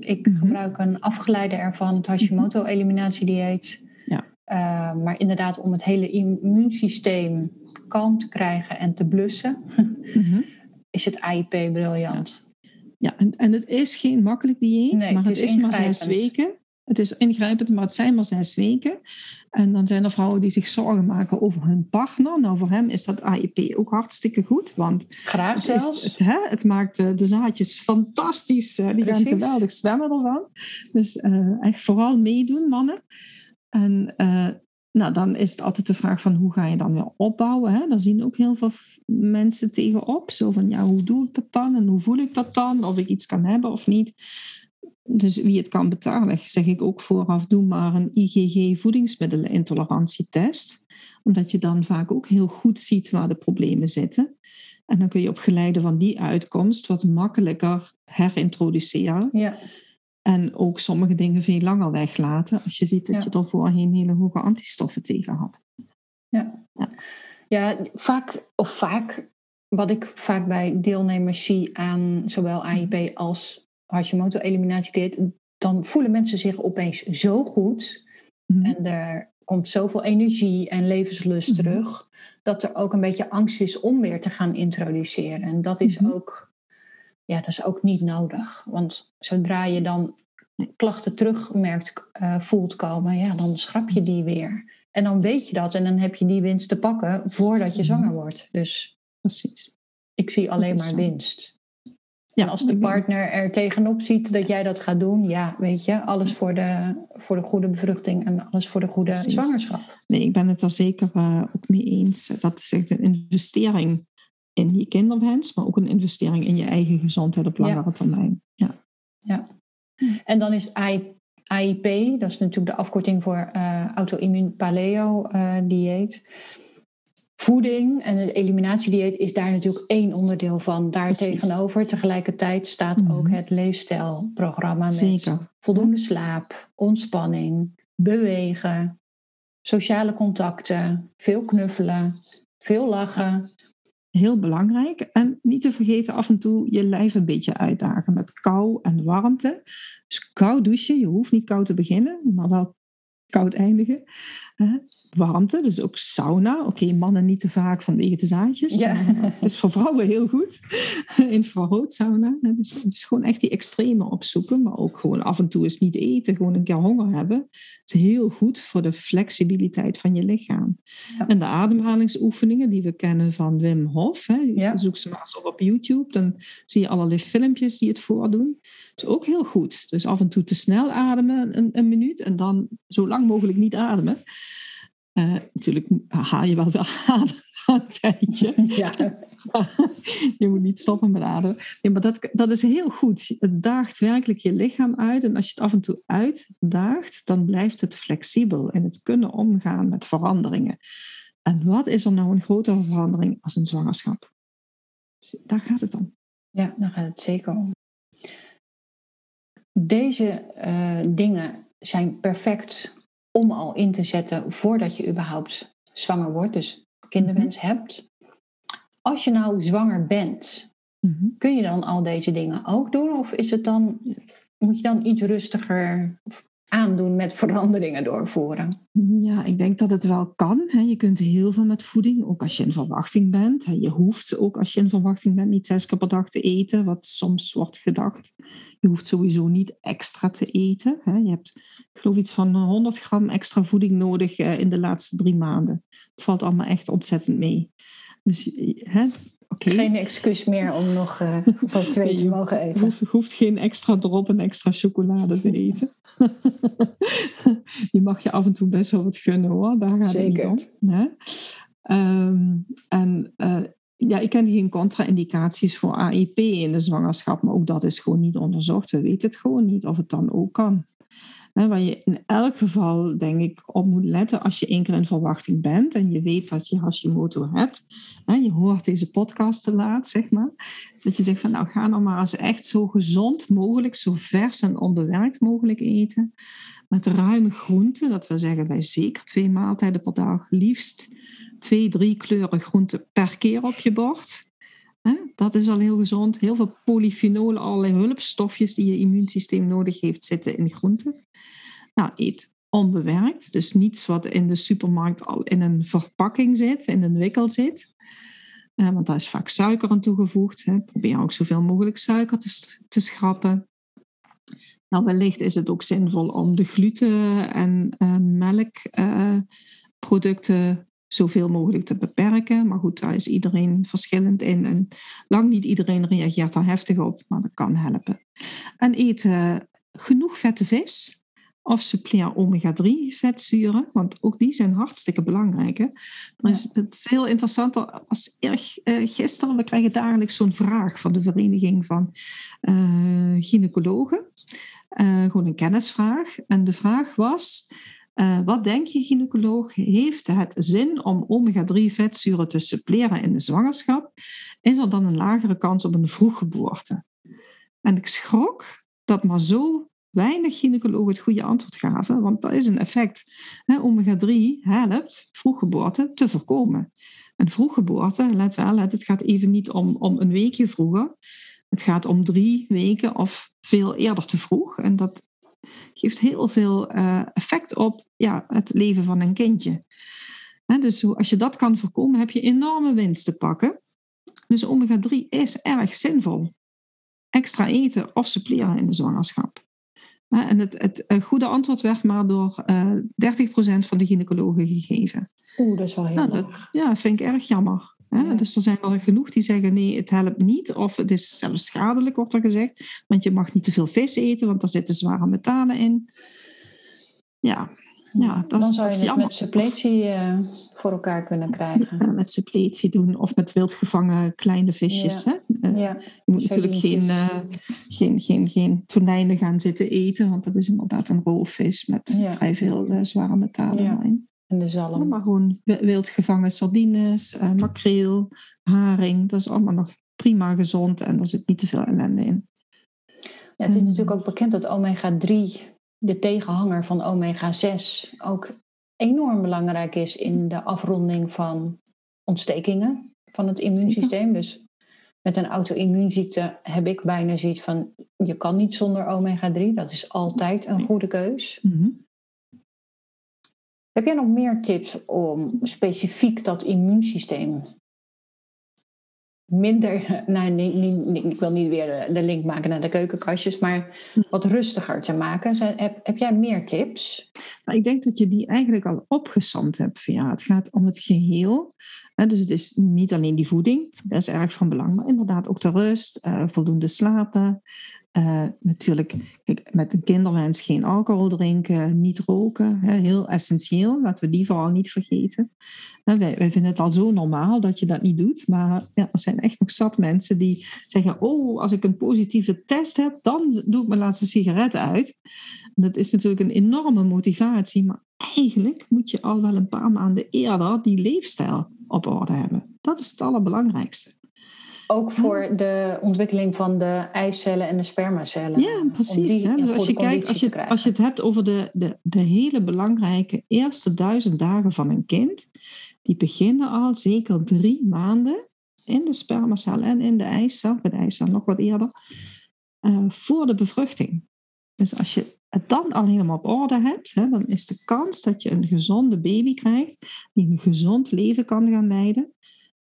Ik Mhm. gebruik een afgeleide ervan, het Hashimoto-eliminatiedieet. Ja. Uh, maar inderdaad, om het hele immuunsysteem kalm te krijgen en te blussen, <laughs> Mhm. is het AIP briljant. Ja, en, en het is geen makkelijk dieet, Nee, maar het het is is, maar zes weken. Het is ingrijpend, maar het zijn maar zes weken. En dan zijn er vrouwen die zich zorgen maken over hun partner. Nou, voor hem is dat AIP ook hartstikke goed, want Graag Het, zelfs. is, het, hè, het maakt de, de zaadjes fantastisch. eh, die gaan geweldig zwemmen ervan. Dus eh, echt vooral meedoen, mannen. En eh, nou, dan is het altijd de vraag van hoe ga je dan weer opbouwen. Hè? Daar zien ook heel veel mensen tegenop. Zo van, ja, hoe doe ik dat dan? En hoe voel ik dat dan? Of ik iets kan hebben of niet. Dus wie het kan betalen, zeg ik ook vooraf, doe maar een IgG voedingsmiddelenintolerantietest. Omdat je dan vaak ook heel goed ziet waar de problemen zitten. En dan kun je op geleide van die uitkomst wat makkelijker herintroduceren. Ja. En ook sommige dingen veel langer weglaten. Als je ziet dat Ja. je er voorheen hele hoge antistoffen tegen had. Ja, vaak, of vaak, wat ik vaak bij deelnemers zie aan zowel AIP als Hashimoto-eliminatiedieet, dan voelen mensen zich opeens zo goed. Mhm. En er komt zoveel energie en levenslust Mhm. terug, dat er ook een beetje angst is om weer te gaan introduceren. En dat is Mhm. ook, ja, dat is ook niet nodig. Want zodra je dan klachten terugmerkt, eh, voelt komen, ja, dan schrap je die weer. En dan weet je dat en dan heb je die winst te pakken voordat je zwanger wordt. Dus Precies. ik zie alleen maar winst. En als de partner er tegenop ziet dat jij dat gaat doen, ja, weet je, alles voor de, voor de goede bevruchting en alles voor de goede Precies. zwangerschap. Nee, ik ben het er zeker eh, ook mee eens. Dat is echt een investering in je kinderwens, maar ook een investering in je eigen gezondheid op langere termijn. Ja. En dan is AI AIP, dat is natuurlijk de afkorting voor eh auto-immuun paleo eh, dieet. Voeding en het eliminatiedieet is daar natuurlijk één onderdeel van. Daar Precies. tegenover tegelijkertijd staat Mhm. ook het leefstijlprogramma met Zeker. voldoende slaap, ontspanning, bewegen, sociale contacten, veel knuffelen, veel lachen. Heel belangrijk. En niet te vergeten af en toe je lijf een beetje uitdagen met kou en warmte. Dus koud douchen, je hoeft niet koud te beginnen, maar wel koud eindigen. Warmte, dus ook sauna. Oké, mannen niet te vaak vanwege de zaadjes. Ja. maar Het is voor vrouwen heel goed. <laughs> Infraroodsauna. hè. Dus, dus gewoon echt die extreme opzoeken. Maar ook gewoon af en toe eens niet eten. Gewoon een keer honger hebben. is heel goed voor de flexibiliteit van je lichaam. Ja. En de ademhalingsoefeningen die we kennen van Wim Hof. Hè. Ja. Zoek ze maar eens op op YouTube. Dan zie je allerlei filmpjes die het voordoen. Dat is ook heel goed. Dus af en toe te snel ademen, een, een minuut. En dan zo lang mogelijk niet ademen. Eh, natuurlijk haal je wel adem na een tijdje. <laughs> Ja, <laughs> je moet niet stoppen met ademen. Nee, maar dat, dat is heel goed. Het daagt werkelijk je lichaam uit. En als je het af en toe uitdaagt, dan blijft het flexibel in het kunnen omgaan met veranderingen. En wat is er nou een grotere verandering als een zwangerschap? Daar gaat het om. ja, daar gaat het zeker om. Deze eh, dingen zijn perfect om al in te zetten voordat je überhaupt zwanger wordt, dus kinderwens hebt. Als je nou zwanger bent, Mhm. kun je dan al deze dingen ook doen? Of is het dan, moet je dan iets rustiger aandoen met veranderingen doorvoeren? Ja, ik denk dat het wel kan. Je kunt heel veel met voeding, ook als je in verwachting bent. Je hoeft ook als je in verwachting bent niet zes keer per dag te eten, wat soms wordt gedacht. Je hoeft sowieso niet extra te eten. Je hebt, ik geloof, iets van 100 gram extra voeding nodig eh, in de laatste drie maanden. Het valt allemaal echt ontzettend mee. Dus, eh, hè, Geen excuus meer om nog eh voor twee te mogen eten. je hoeft geen extra drop en extra chocolade te eten. <laughs> je mag je af en toe best wel wat gunnen hoor, daar gaat Zeker. het niet om. Hè? Ehm, en eh, ja, ik ken geen contra-indicaties voor AIP in de zwangerschap, maar ook dat is gewoon niet onderzocht. We weten het gewoon niet of het dan ook kan. Hè, waar je in elk geval, denk ik, op moet letten als je één keer in verwachting bent en je weet dat je Hashimoto hebt. Hè, je hoort deze podcast te laat, zeg maar. Dat je zegt van nou ga nou maar eens echt zo gezond mogelijk, zo vers en onbewerkt mogelijk eten. Met ruime groenten, dat wil zeggen bij zeker twee maaltijden per dag, liefst twee, drie kleuren groenten per keer op je bord. Dat is al heel gezond. Heel veel polyfenolen, allerlei hulpstofjes die je immuunsysteem nodig heeft, zitten in groenten. Nou, eet onbewerkt, dus niets wat in de supermarkt al in een verpakking zit, in een wikkel zit. Eh, want daar is vaak suiker aan toegevoegd. Probeer ook zoveel mogelijk suiker te, te schrappen. Nou, wellicht is het ook zinvol om de gluten- en eh, melkproducten zoveel mogelijk te beperken. Maar goed, daar is iedereen verschillend in. En lang niet iedereen reageert daar heftig op, maar dat kan helpen. En eet eh, genoeg vette vis. Of suppleer omega-3 vetzuren, want ook die zijn hartstikke belangrijk. Hè? Is, het is heel interessant, er was erg, eh, gisteren, we krijgen dagelijks zo'n vraag van de Vereniging van eh, Gynaecologen. Eh, gewoon een kennisvraag. En de vraag was, eh, wat denk je gynaecoloog, heeft het zin om omega-3 vetzuren te suppleren in de zwangerschap? Is er dan een lagere kans op een vroeggeboorte? En ik schrok dat maar zo weinig gynaecologen het goede antwoord gaven, want dat is een effect. Hè, Omega-3 helpt vroeggeboorte te voorkomen. En vroeggeboorte, let wel, het gaat even niet om, om een weekje vroeger. Het gaat om drie weken of veel eerder te vroeg. En dat geeft heel veel uh, effect op ja, het leven van een kindje. dus als je dat kan voorkomen, heb je enorme winst te pakken. Dus omega-3 is erg zinvol. Extra eten of suppleren in de zwangerschap. En het, het goede antwoord werd maar door uh, eh, 30% van de gynaecologen gegeven. Oeh, dat is wel heel nou, dat, Ja, vind ik erg jammer. Dus er zijn er genoeg die zeggen nee, het helpt niet. Of het is zelfs schadelijk, wordt er gezegd. Want je mag niet te veel vis eten, want daar zitten zware metalen in. Ja, ja, dat Dan zou je het met suppletie uh, voor elkaar kunnen krijgen. Ja, met suppletie doen of met wildgevangen kleine visjes. Hè? Uh, ja. Je moet natuurlijk geen, uh, geen, geen, geen tonijnen gaan zitten eten, want dat is inderdaad een roofvis met vrij veel zware metalen in. En de zalm. maar gewoon wildgevangen sardines, makreel, haring. Dat is allemaal nog prima gezond en er zit niet te veel ellende in. Ja, het is natuurlijk ook bekend dat omega-3 de tegenhanger van omega-6 ook enorm belangrijk is in de afronding van ontstekingen van het immuunsysteem. Dus met een auto-immuunziekte heb ik bijna zoiets van, je kan niet zonder omega-3. Dat is altijd een goede keus. Mhm. Heb jij nog meer tips om specifiek dat immuunsysteem minder, <laughs> nou, niet, niet, ik wil niet weer de link maken naar de keukenkastjes, maar hm. wat rustiger te maken. Heb, heb jij meer tips? Nou, ik denk dat je die eigenlijk al opgesomd hebt. Ja, het gaat om het geheel. Dus het is niet alleen die voeding, dat is erg van belang, maar inderdaad ook de rust, eh, voldoende slapen, uh, natuurlijk, met een kinderwens geen alcohol drinken, niet roken, hè, heel essentieel. Laten we die vooral niet vergeten. wij, wij, vinden het al zo normaal dat je dat niet doet, maar ja, er zijn echt nog zat mensen die zeggen: Oh, als ik een positieve test heb, dan doe ik mijn laatste sigaret uit. Dat is natuurlijk een enorme motivatie, maar eigenlijk moet je al wel een paar maanden eerder die leefstijl op orde hebben. Dat is het allerbelangrijkste. Ook voor de ontwikkeling van de eicellen en de spermacellen. Ja, precies. Hè? Dus als, je kijkt, als, je, als je het hebt over de, de, de hele belangrijke eerste duizend dagen van een kind, die beginnen al zeker drie maanden in de spermacel en in de eicel, bij de eicel nog wat eerder, uh, voor de bevruchting. Dus als je het dan al helemaal op orde hebt, hè, dan is de kans dat je een gezonde baby krijgt, die een gezond leven kan gaan leiden,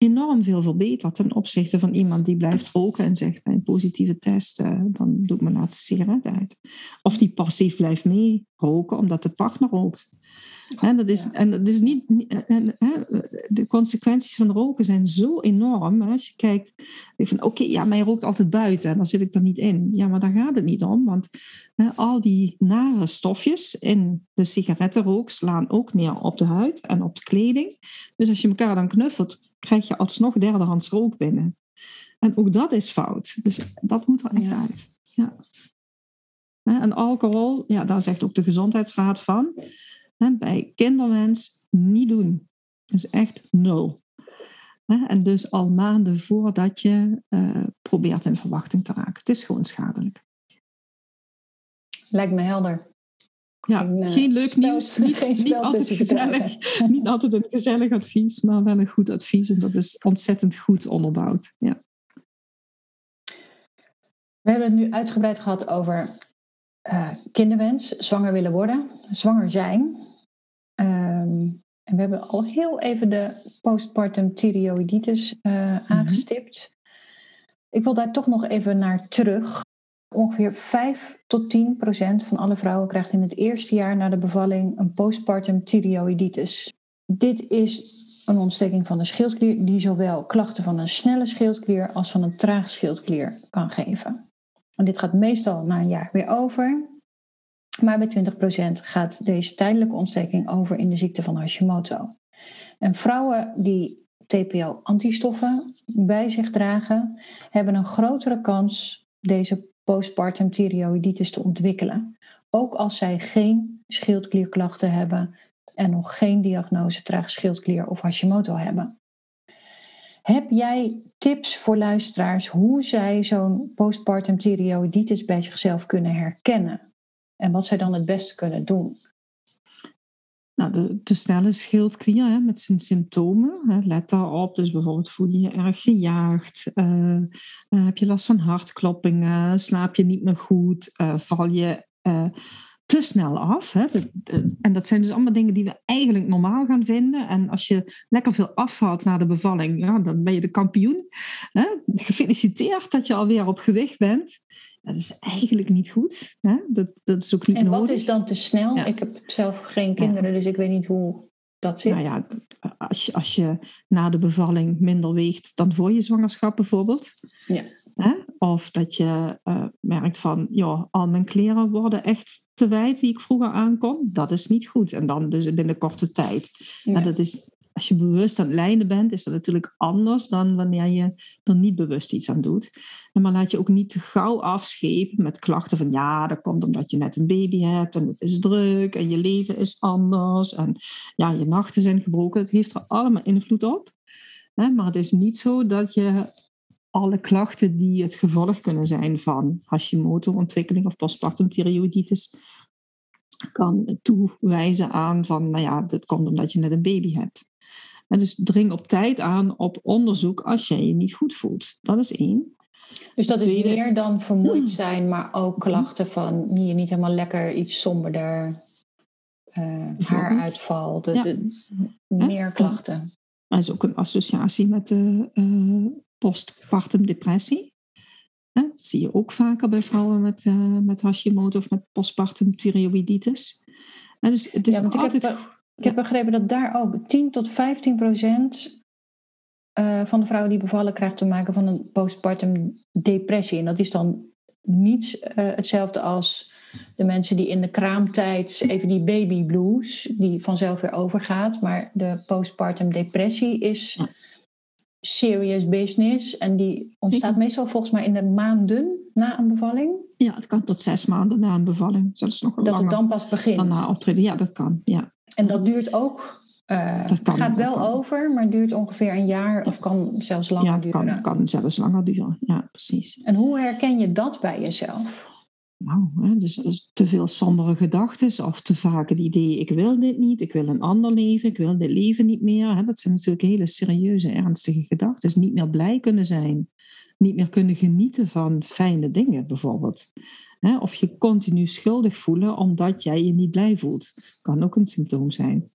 enorm veel verbeterd ten opzichte van iemand die blijft roken en zegt bij een positieve test, uh, dan doe ik mijn laatste sigaret uit. Of die passief blijft mee roken omdat de partner rookt. En dat is, en dat is niet, en, de consequenties van roken zijn zo enorm. Als je kijkt, van oké, ja, maar je rookt altijd buiten en dan zit ik er niet in. Ja, maar daar gaat het niet om, want al die nare stofjes in de sigarettenrook slaan ook neer op de huid en op de kleding. Dus als je elkaar dan knuffelt, krijg je alsnog derdehands rook binnen. En ook dat is fout. Dus dat moet er echt uit. Ja. En alcohol, ja, daar zegt ook de gezondheidsraad van bij kinderwens niet doen. Dus echt nul. En dus al maanden voordat je uh, probeert in verwachting te raken. Het is gewoon schadelijk. Lijkt me helder. Ja, geen, geen leuk nieuws. <laughs> Niet, niet altijd gezellig. <laughs> niet altijd een gezellig advies, maar wel een goed advies. En dat is ontzettend goed onderbouwd. Ja. We hebben het nu uitgebreid gehad over uh, kinderwens, zwanger willen worden, zwanger zijn. Ehm, en we hebben al heel even de postpartum thyreoiditis uh, aangestipt. Ik wil daar toch nog even naar terug. Ongeveer 5 tot 10 procent van alle vrouwen krijgt in het eerste jaar na de bevalling een postpartum thyreoiditis. Dit is een ontsteking van de schildklier die zowel klachten van een snelle schildklier als van een traag schildklier kan geven. En dit gaat meestal na een jaar weer over. Maar bij 20% gaat deze tijdelijke ontsteking over in de ziekte van Hashimoto. En vrouwen die TPO-antistoffen bij zich dragen, hebben een grotere kans deze postpartum thyreoiditis te ontwikkelen. Ook als zij geen schildklierklachten hebben en nog geen diagnose traag schildklier of Hashimoto hebben. Heb jij tips voor luisteraars hoe zij zo'n postpartum thyreoiditis bij zichzelf kunnen herkennen? En wat zij dan het beste kunnen doen. Nou, de te snelle schildklier hè, met zijn symptomen. Hè, let daarop. Dus bijvoorbeeld voel je je erg gejaagd. Uh, uh, heb je last van hartkloppingen? Slaap je niet meer goed? Uh, val je te snel af? Hè? en dat zijn dus allemaal dingen die we eigenlijk normaal gaan vinden. En als je lekker veel afvalt na de bevalling, ja, dan ben je de kampioen. Hè? Gefeliciteerd dat je alweer op gewicht bent. Dat is eigenlijk niet goed. Hè? Dat, dat is ook niet en nodig. wat is dan te snel? Ik heb zelf geen kinderen, dus ik weet niet hoe dat zit. Nou ja, als je, als je na de bevalling minder weegt dan voor je zwangerschap bijvoorbeeld. Ja. Hè? Of dat je uh, merkt van, ja, al mijn kleren worden echt te wijd die ik vroeger aankom. Dat is niet goed. En dan dus binnen korte tijd. Ja. En dat is als je bewust aan het lijnen bent, is dat natuurlijk anders dan wanneer je er niet bewust iets aan doet. En maar laat je ook niet te gauw afschepen met klachten van ja, dat komt omdat je net een baby hebt en het is druk en je leven is anders en ja, je nachten zijn gebroken. Het heeft er allemaal invloed op. Maar het is niet zo dat je alle klachten die het gevolg kunnen zijn van Hashimoto-ontwikkeling of postpartum thyreoiditis kan toewijzen aan van, nou ja, dat komt omdat je net een baby hebt. En dus dring op tijd aan op onderzoek als jij je niet goed voelt. Dat is één. Dus dat is meer dan vermoeid zijn, maar ook klachten van je niet helemaal lekker, iets somberder, uh, haaruitval, de, de, meer klachten. Er is ook een associatie met de uh, postpartum depressie. Dat zie je ook vaker bij vrouwen met, uh, met Hashimoto of met postpartum thyreoiditis. dus het is ja, altijd... Ik heb begrepen dat daar ook 10 tot 15 procent uh, van de vrouwen die bevallen krijgt te maken van een postpartum depressie. En dat is dan niet uh, hetzelfde als de mensen die in de kraamtijd even die baby blues, die vanzelf weer overgaat. Maar de postpartum depressie is serious business. En die ontstaat meestal volgens mij in de maanden na een bevalling. Ja, het kan tot zes maanden na een bevalling. Zelfs nog dat langer het dan pas begint. Dan na optreden, ja, dat kan. Ja. En dat duurt ook. Uh, dat kan, gaat wel over, maar duurt ongeveer een jaar of kan zelfs langer ja, duren. Kan, kan zelfs langer duren, ja, precies. En hoe herken je dat bij jezelf? Nou, hè, dus, dus te veel sombere gedachten of te vaak het idee: ik wil dit niet, ik wil een ander leven, ik wil dit leven niet meer. Hè, dat zijn natuurlijk hele serieuze, ernstige gedachten. Dus niet meer blij kunnen zijn, niet meer kunnen genieten van fijne dingen bijvoorbeeld. Hè, of je continu schuldig voelen omdat jij je niet blij voelt. Kan ook een symptoom zijn.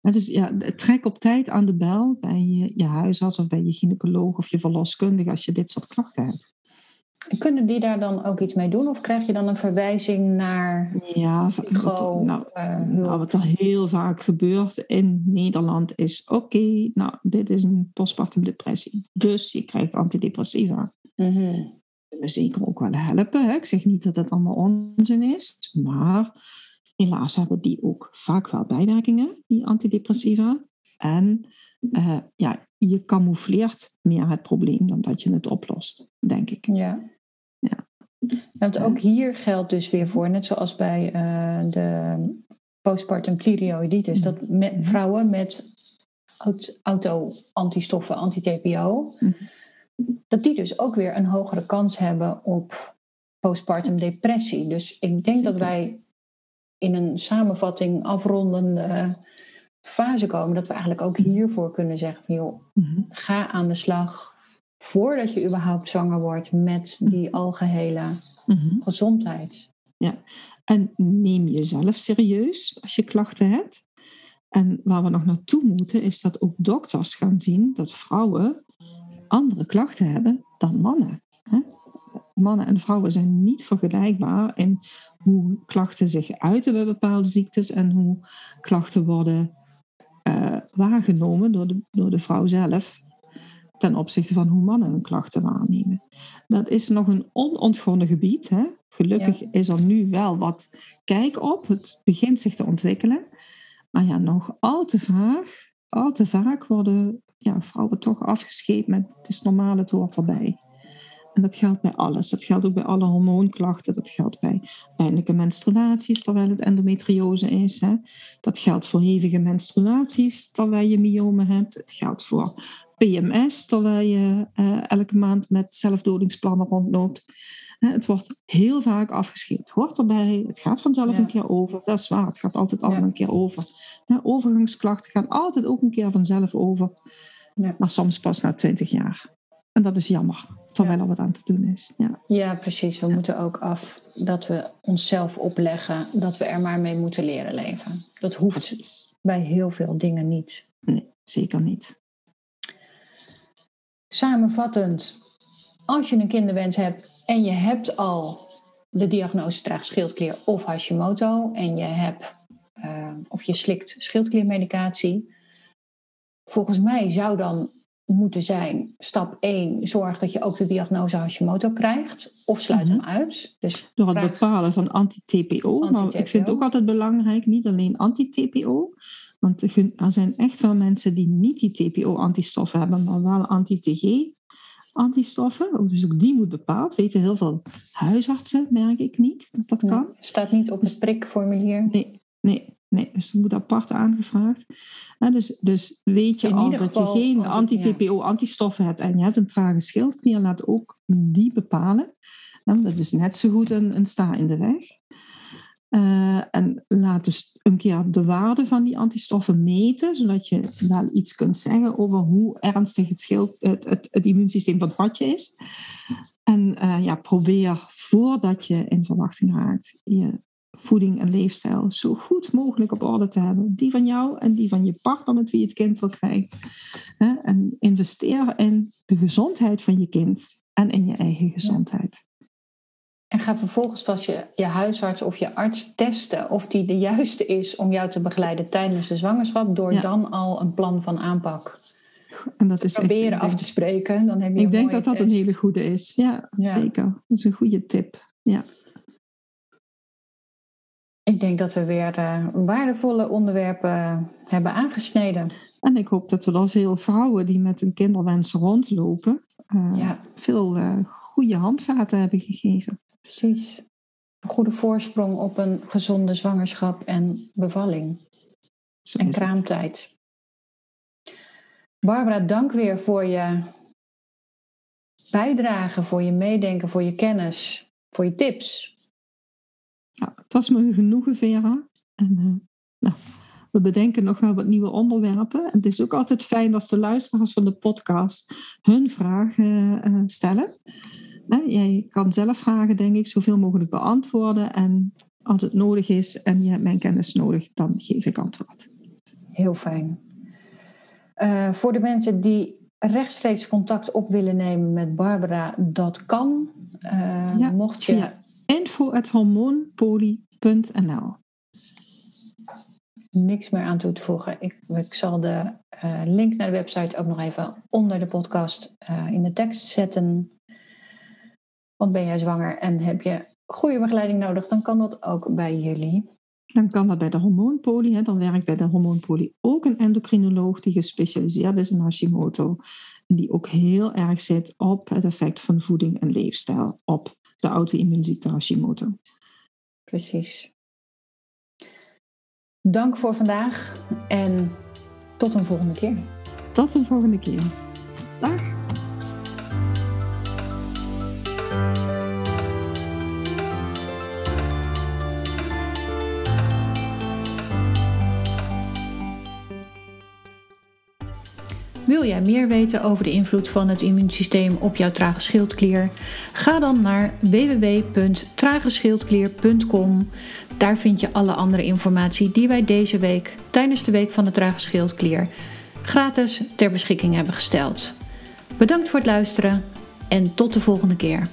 dus ja, trek op tijd aan de bel bij je, je huisarts of bij je gynaecoloog of je verloskundige als je dit soort klachten hebt. Kunnen die daar dan ook iets mee doen? Of krijg je dan een verwijzing naar ja, wat, nou, uh, nou, wat er heel vaak gebeurt in Nederland is... oké, nou, dit is een postpartum depressie. Dus je krijgt antidepressiva. Mm -hmm me zeker ook wel helpen. Hè. Ik zeg niet dat het allemaal onzin is, maar helaas hebben die ook vaak wel bijwerkingen, die antidepressiva. En uh, ja, je camoufleert meer het probleem dan dat je het oplost, denk ik. Ja. ja. Want ook hier geldt dus weer voor, net zoals bij uh, de postpartum thyreoiditis, mm. dat met vrouwen met auto-antistoffen, anti-TPO, mm dat die dus ook weer een hogere kans hebben op postpartum depressie. Dus ik denk dat wij in een samenvatting afrondende fase komen, dat we eigenlijk ook hiervoor kunnen zeggen van joh, mhm. ga aan de slag voordat je überhaupt zwanger wordt met die mhm. algehele mhm. gezondheid. Ja, en neem jezelf serieus als je klachten hebt. En waar we nog naartoe moeten, is dat ook dokters gaan zien dat vrouwen andere klachten hebben dan mannen. Mannen en vrouwen zijn niet vergelijkbaar in hoe klachten zich uiten bij bepaalde ziektes en hoe klachten worden uh, waargenomen door de, door de vrouw zelf ten opzichte van hoe mannen hun klachten waarnemen. Dat is nog een onontgonnen gebied. Hè? Gelukkig is er nu wel wat kijk op. Het begint zich te ontwikkelen. Maar ja, nog al te vaak, al te vaak worden ja, vrouwen toch afgescheept met het is normaal, het hoort erbij. En dat geldt bij alles. Dat geldt ook bij alle hormoonklachten. Dat geldt bij pijnlijke menstruaties, terwijl het endometriose is. Hè. Dat geldt voor hevige menstruaties, terwijl je myomen hebt. Het geldt voor PMS, terwijl je uh, elke maand met zelfdodingsplannen rondloopt. Het wordt heel vaak afgescheept. Het hoort erbij. Het gaat vanzelf Ja. een keer over. Dat is waar. Het gaat altijd allemaal Ja. een keer over. Overgangsklachten gaan altijd ook een keer vanzelf over. Ja. Maar soms pas na twintig jaar. En dat is jammer. Terwijl er wat aan te doen is. Ja, Ja, precies. We moeten ook af dat we onszelf opleggen dat we er maar mee moeten leren leven. Dat hoeft precies. bij heel veel dingen niet. Nee, zeker niet. Samenvattend, als je een kinderwens hebt en je hebt al de diagnose traag schildklier of Hashimoto en je hebt eh, of je slikt schildkliermedicatie, volgens mij zou dan moeten zijn stap 1 zorg dat je ook de diagnose Hashimoto krijgt of sluit Mhm. hem uit. Dus Door het bepalen van anti-TPO. Maar ik vind het ook altijd belangrijk, niet alleen anti-TPO. Want er zijn echt wel mensen die niet die TPO-antistoffen hebben, maar wel anti-TG-antistoffen. Dus ook die moet bepaald. Weten heel veel huisartsen, merk ik niet, dat dat kan. Nee, staat niet op het prikformulier. Nee, nee, nee. Dus dat moet apart aangevraagd. Ja, dus, dus weet je In al dat je geen anti- anti-TPO-antistoffen hebt en je hebt een trage schildklier, laat ook die bepalen. Ja, dat is net zo goed een, een sta in de weg. Eh, en laat dus een keer de waarde van die antistoffen meten, zodat je wel iets kunt zeggen over hoe ernstig het, schild, het, het, het immuunsysteem van het padje is. En eh, ja, probeer voordat je in verwachting raakt, je voeding en leefstijl zo goed mogelijk op orde te hebben. Die van jou en die van je partner met wie je het kind wil krijgen. En investeer in de gezondheid van je kind en in je eigen gezondheid. En ga vervolgens vast je, je huisarts of je arts testen of die de juiste is om jou te begeleiden tijdens de zwangerschap, door Ja. dan al een plan van aanpak En dat is proberen af te spreken. Dan heb je Ik denk dat dat een hele goede is. Ja, Ja. zeker. Dat is een goede tip. Ja. Ik denk dat we weer eh, waardevolle onderwerpen hebben aangesneden. En ik hoop dat we er veel vrouwen die met een kinderwens rondlopen, eh, Ja, veel eh, goede handvaten hebben gegeven. precies. Een goede voorsprong op een gezonde zwangerschap en bevalling Zo en het. kraamtijd. Barbara, dank weer voor je bijdrage, voor je meedenken, voor je kennis, voor je tips. Ja, het was me een genoegen, Vera. En, eh, nou, we bedenken nog wel wat nieuwe onderwerpen. En het is ook altijd fijn als de luisteraars van de podcast hun vragen eh, stellen. Jij kan zelf vragen, denk ik, zoveel mogelijk beantwoorden. En als het nodig is en je hebt mijn kennis nodig, dan geef ik antwoord. Heel fijn. Eh, voor de mensen die rechtstreeks contact op willen nemen met Barbara, dat kan. Ja, mocht je via info.hormoonpoly.nl niks meer aan toe te voegen, ik, ik zal de eh, link naar de website ook nog even onder de podcast eh, in de tekst zetten. Want ben jij zwanger en heb je goede begeleiding nodig, dan kan dat ook bij jullie. Dan kan dat bij de hormoonpoly. Hè. Dan werkt bij de hormoonpoly ook een endocrinoloog die gespecialiseerd is in Hashimoto. En die ook heel erg zit op het effect van voeding en leefstijl op de auto-immuunziekte Hashimoto. Precies. Dank voor vandaag en tot een volgende keer. Tot de volgende keer. Dag. Wil jij meer weten over de invloed van het immuunsysteem op jouw trage schildklier? Ga dan naar www.trageschildklier.com. Daar vind je alle andere informatie die wij deze week tijdens de week van de trage schildklier gratis ter beschikking hebben gesteld. Bedankt voor het luisteren en tot de volgende keer.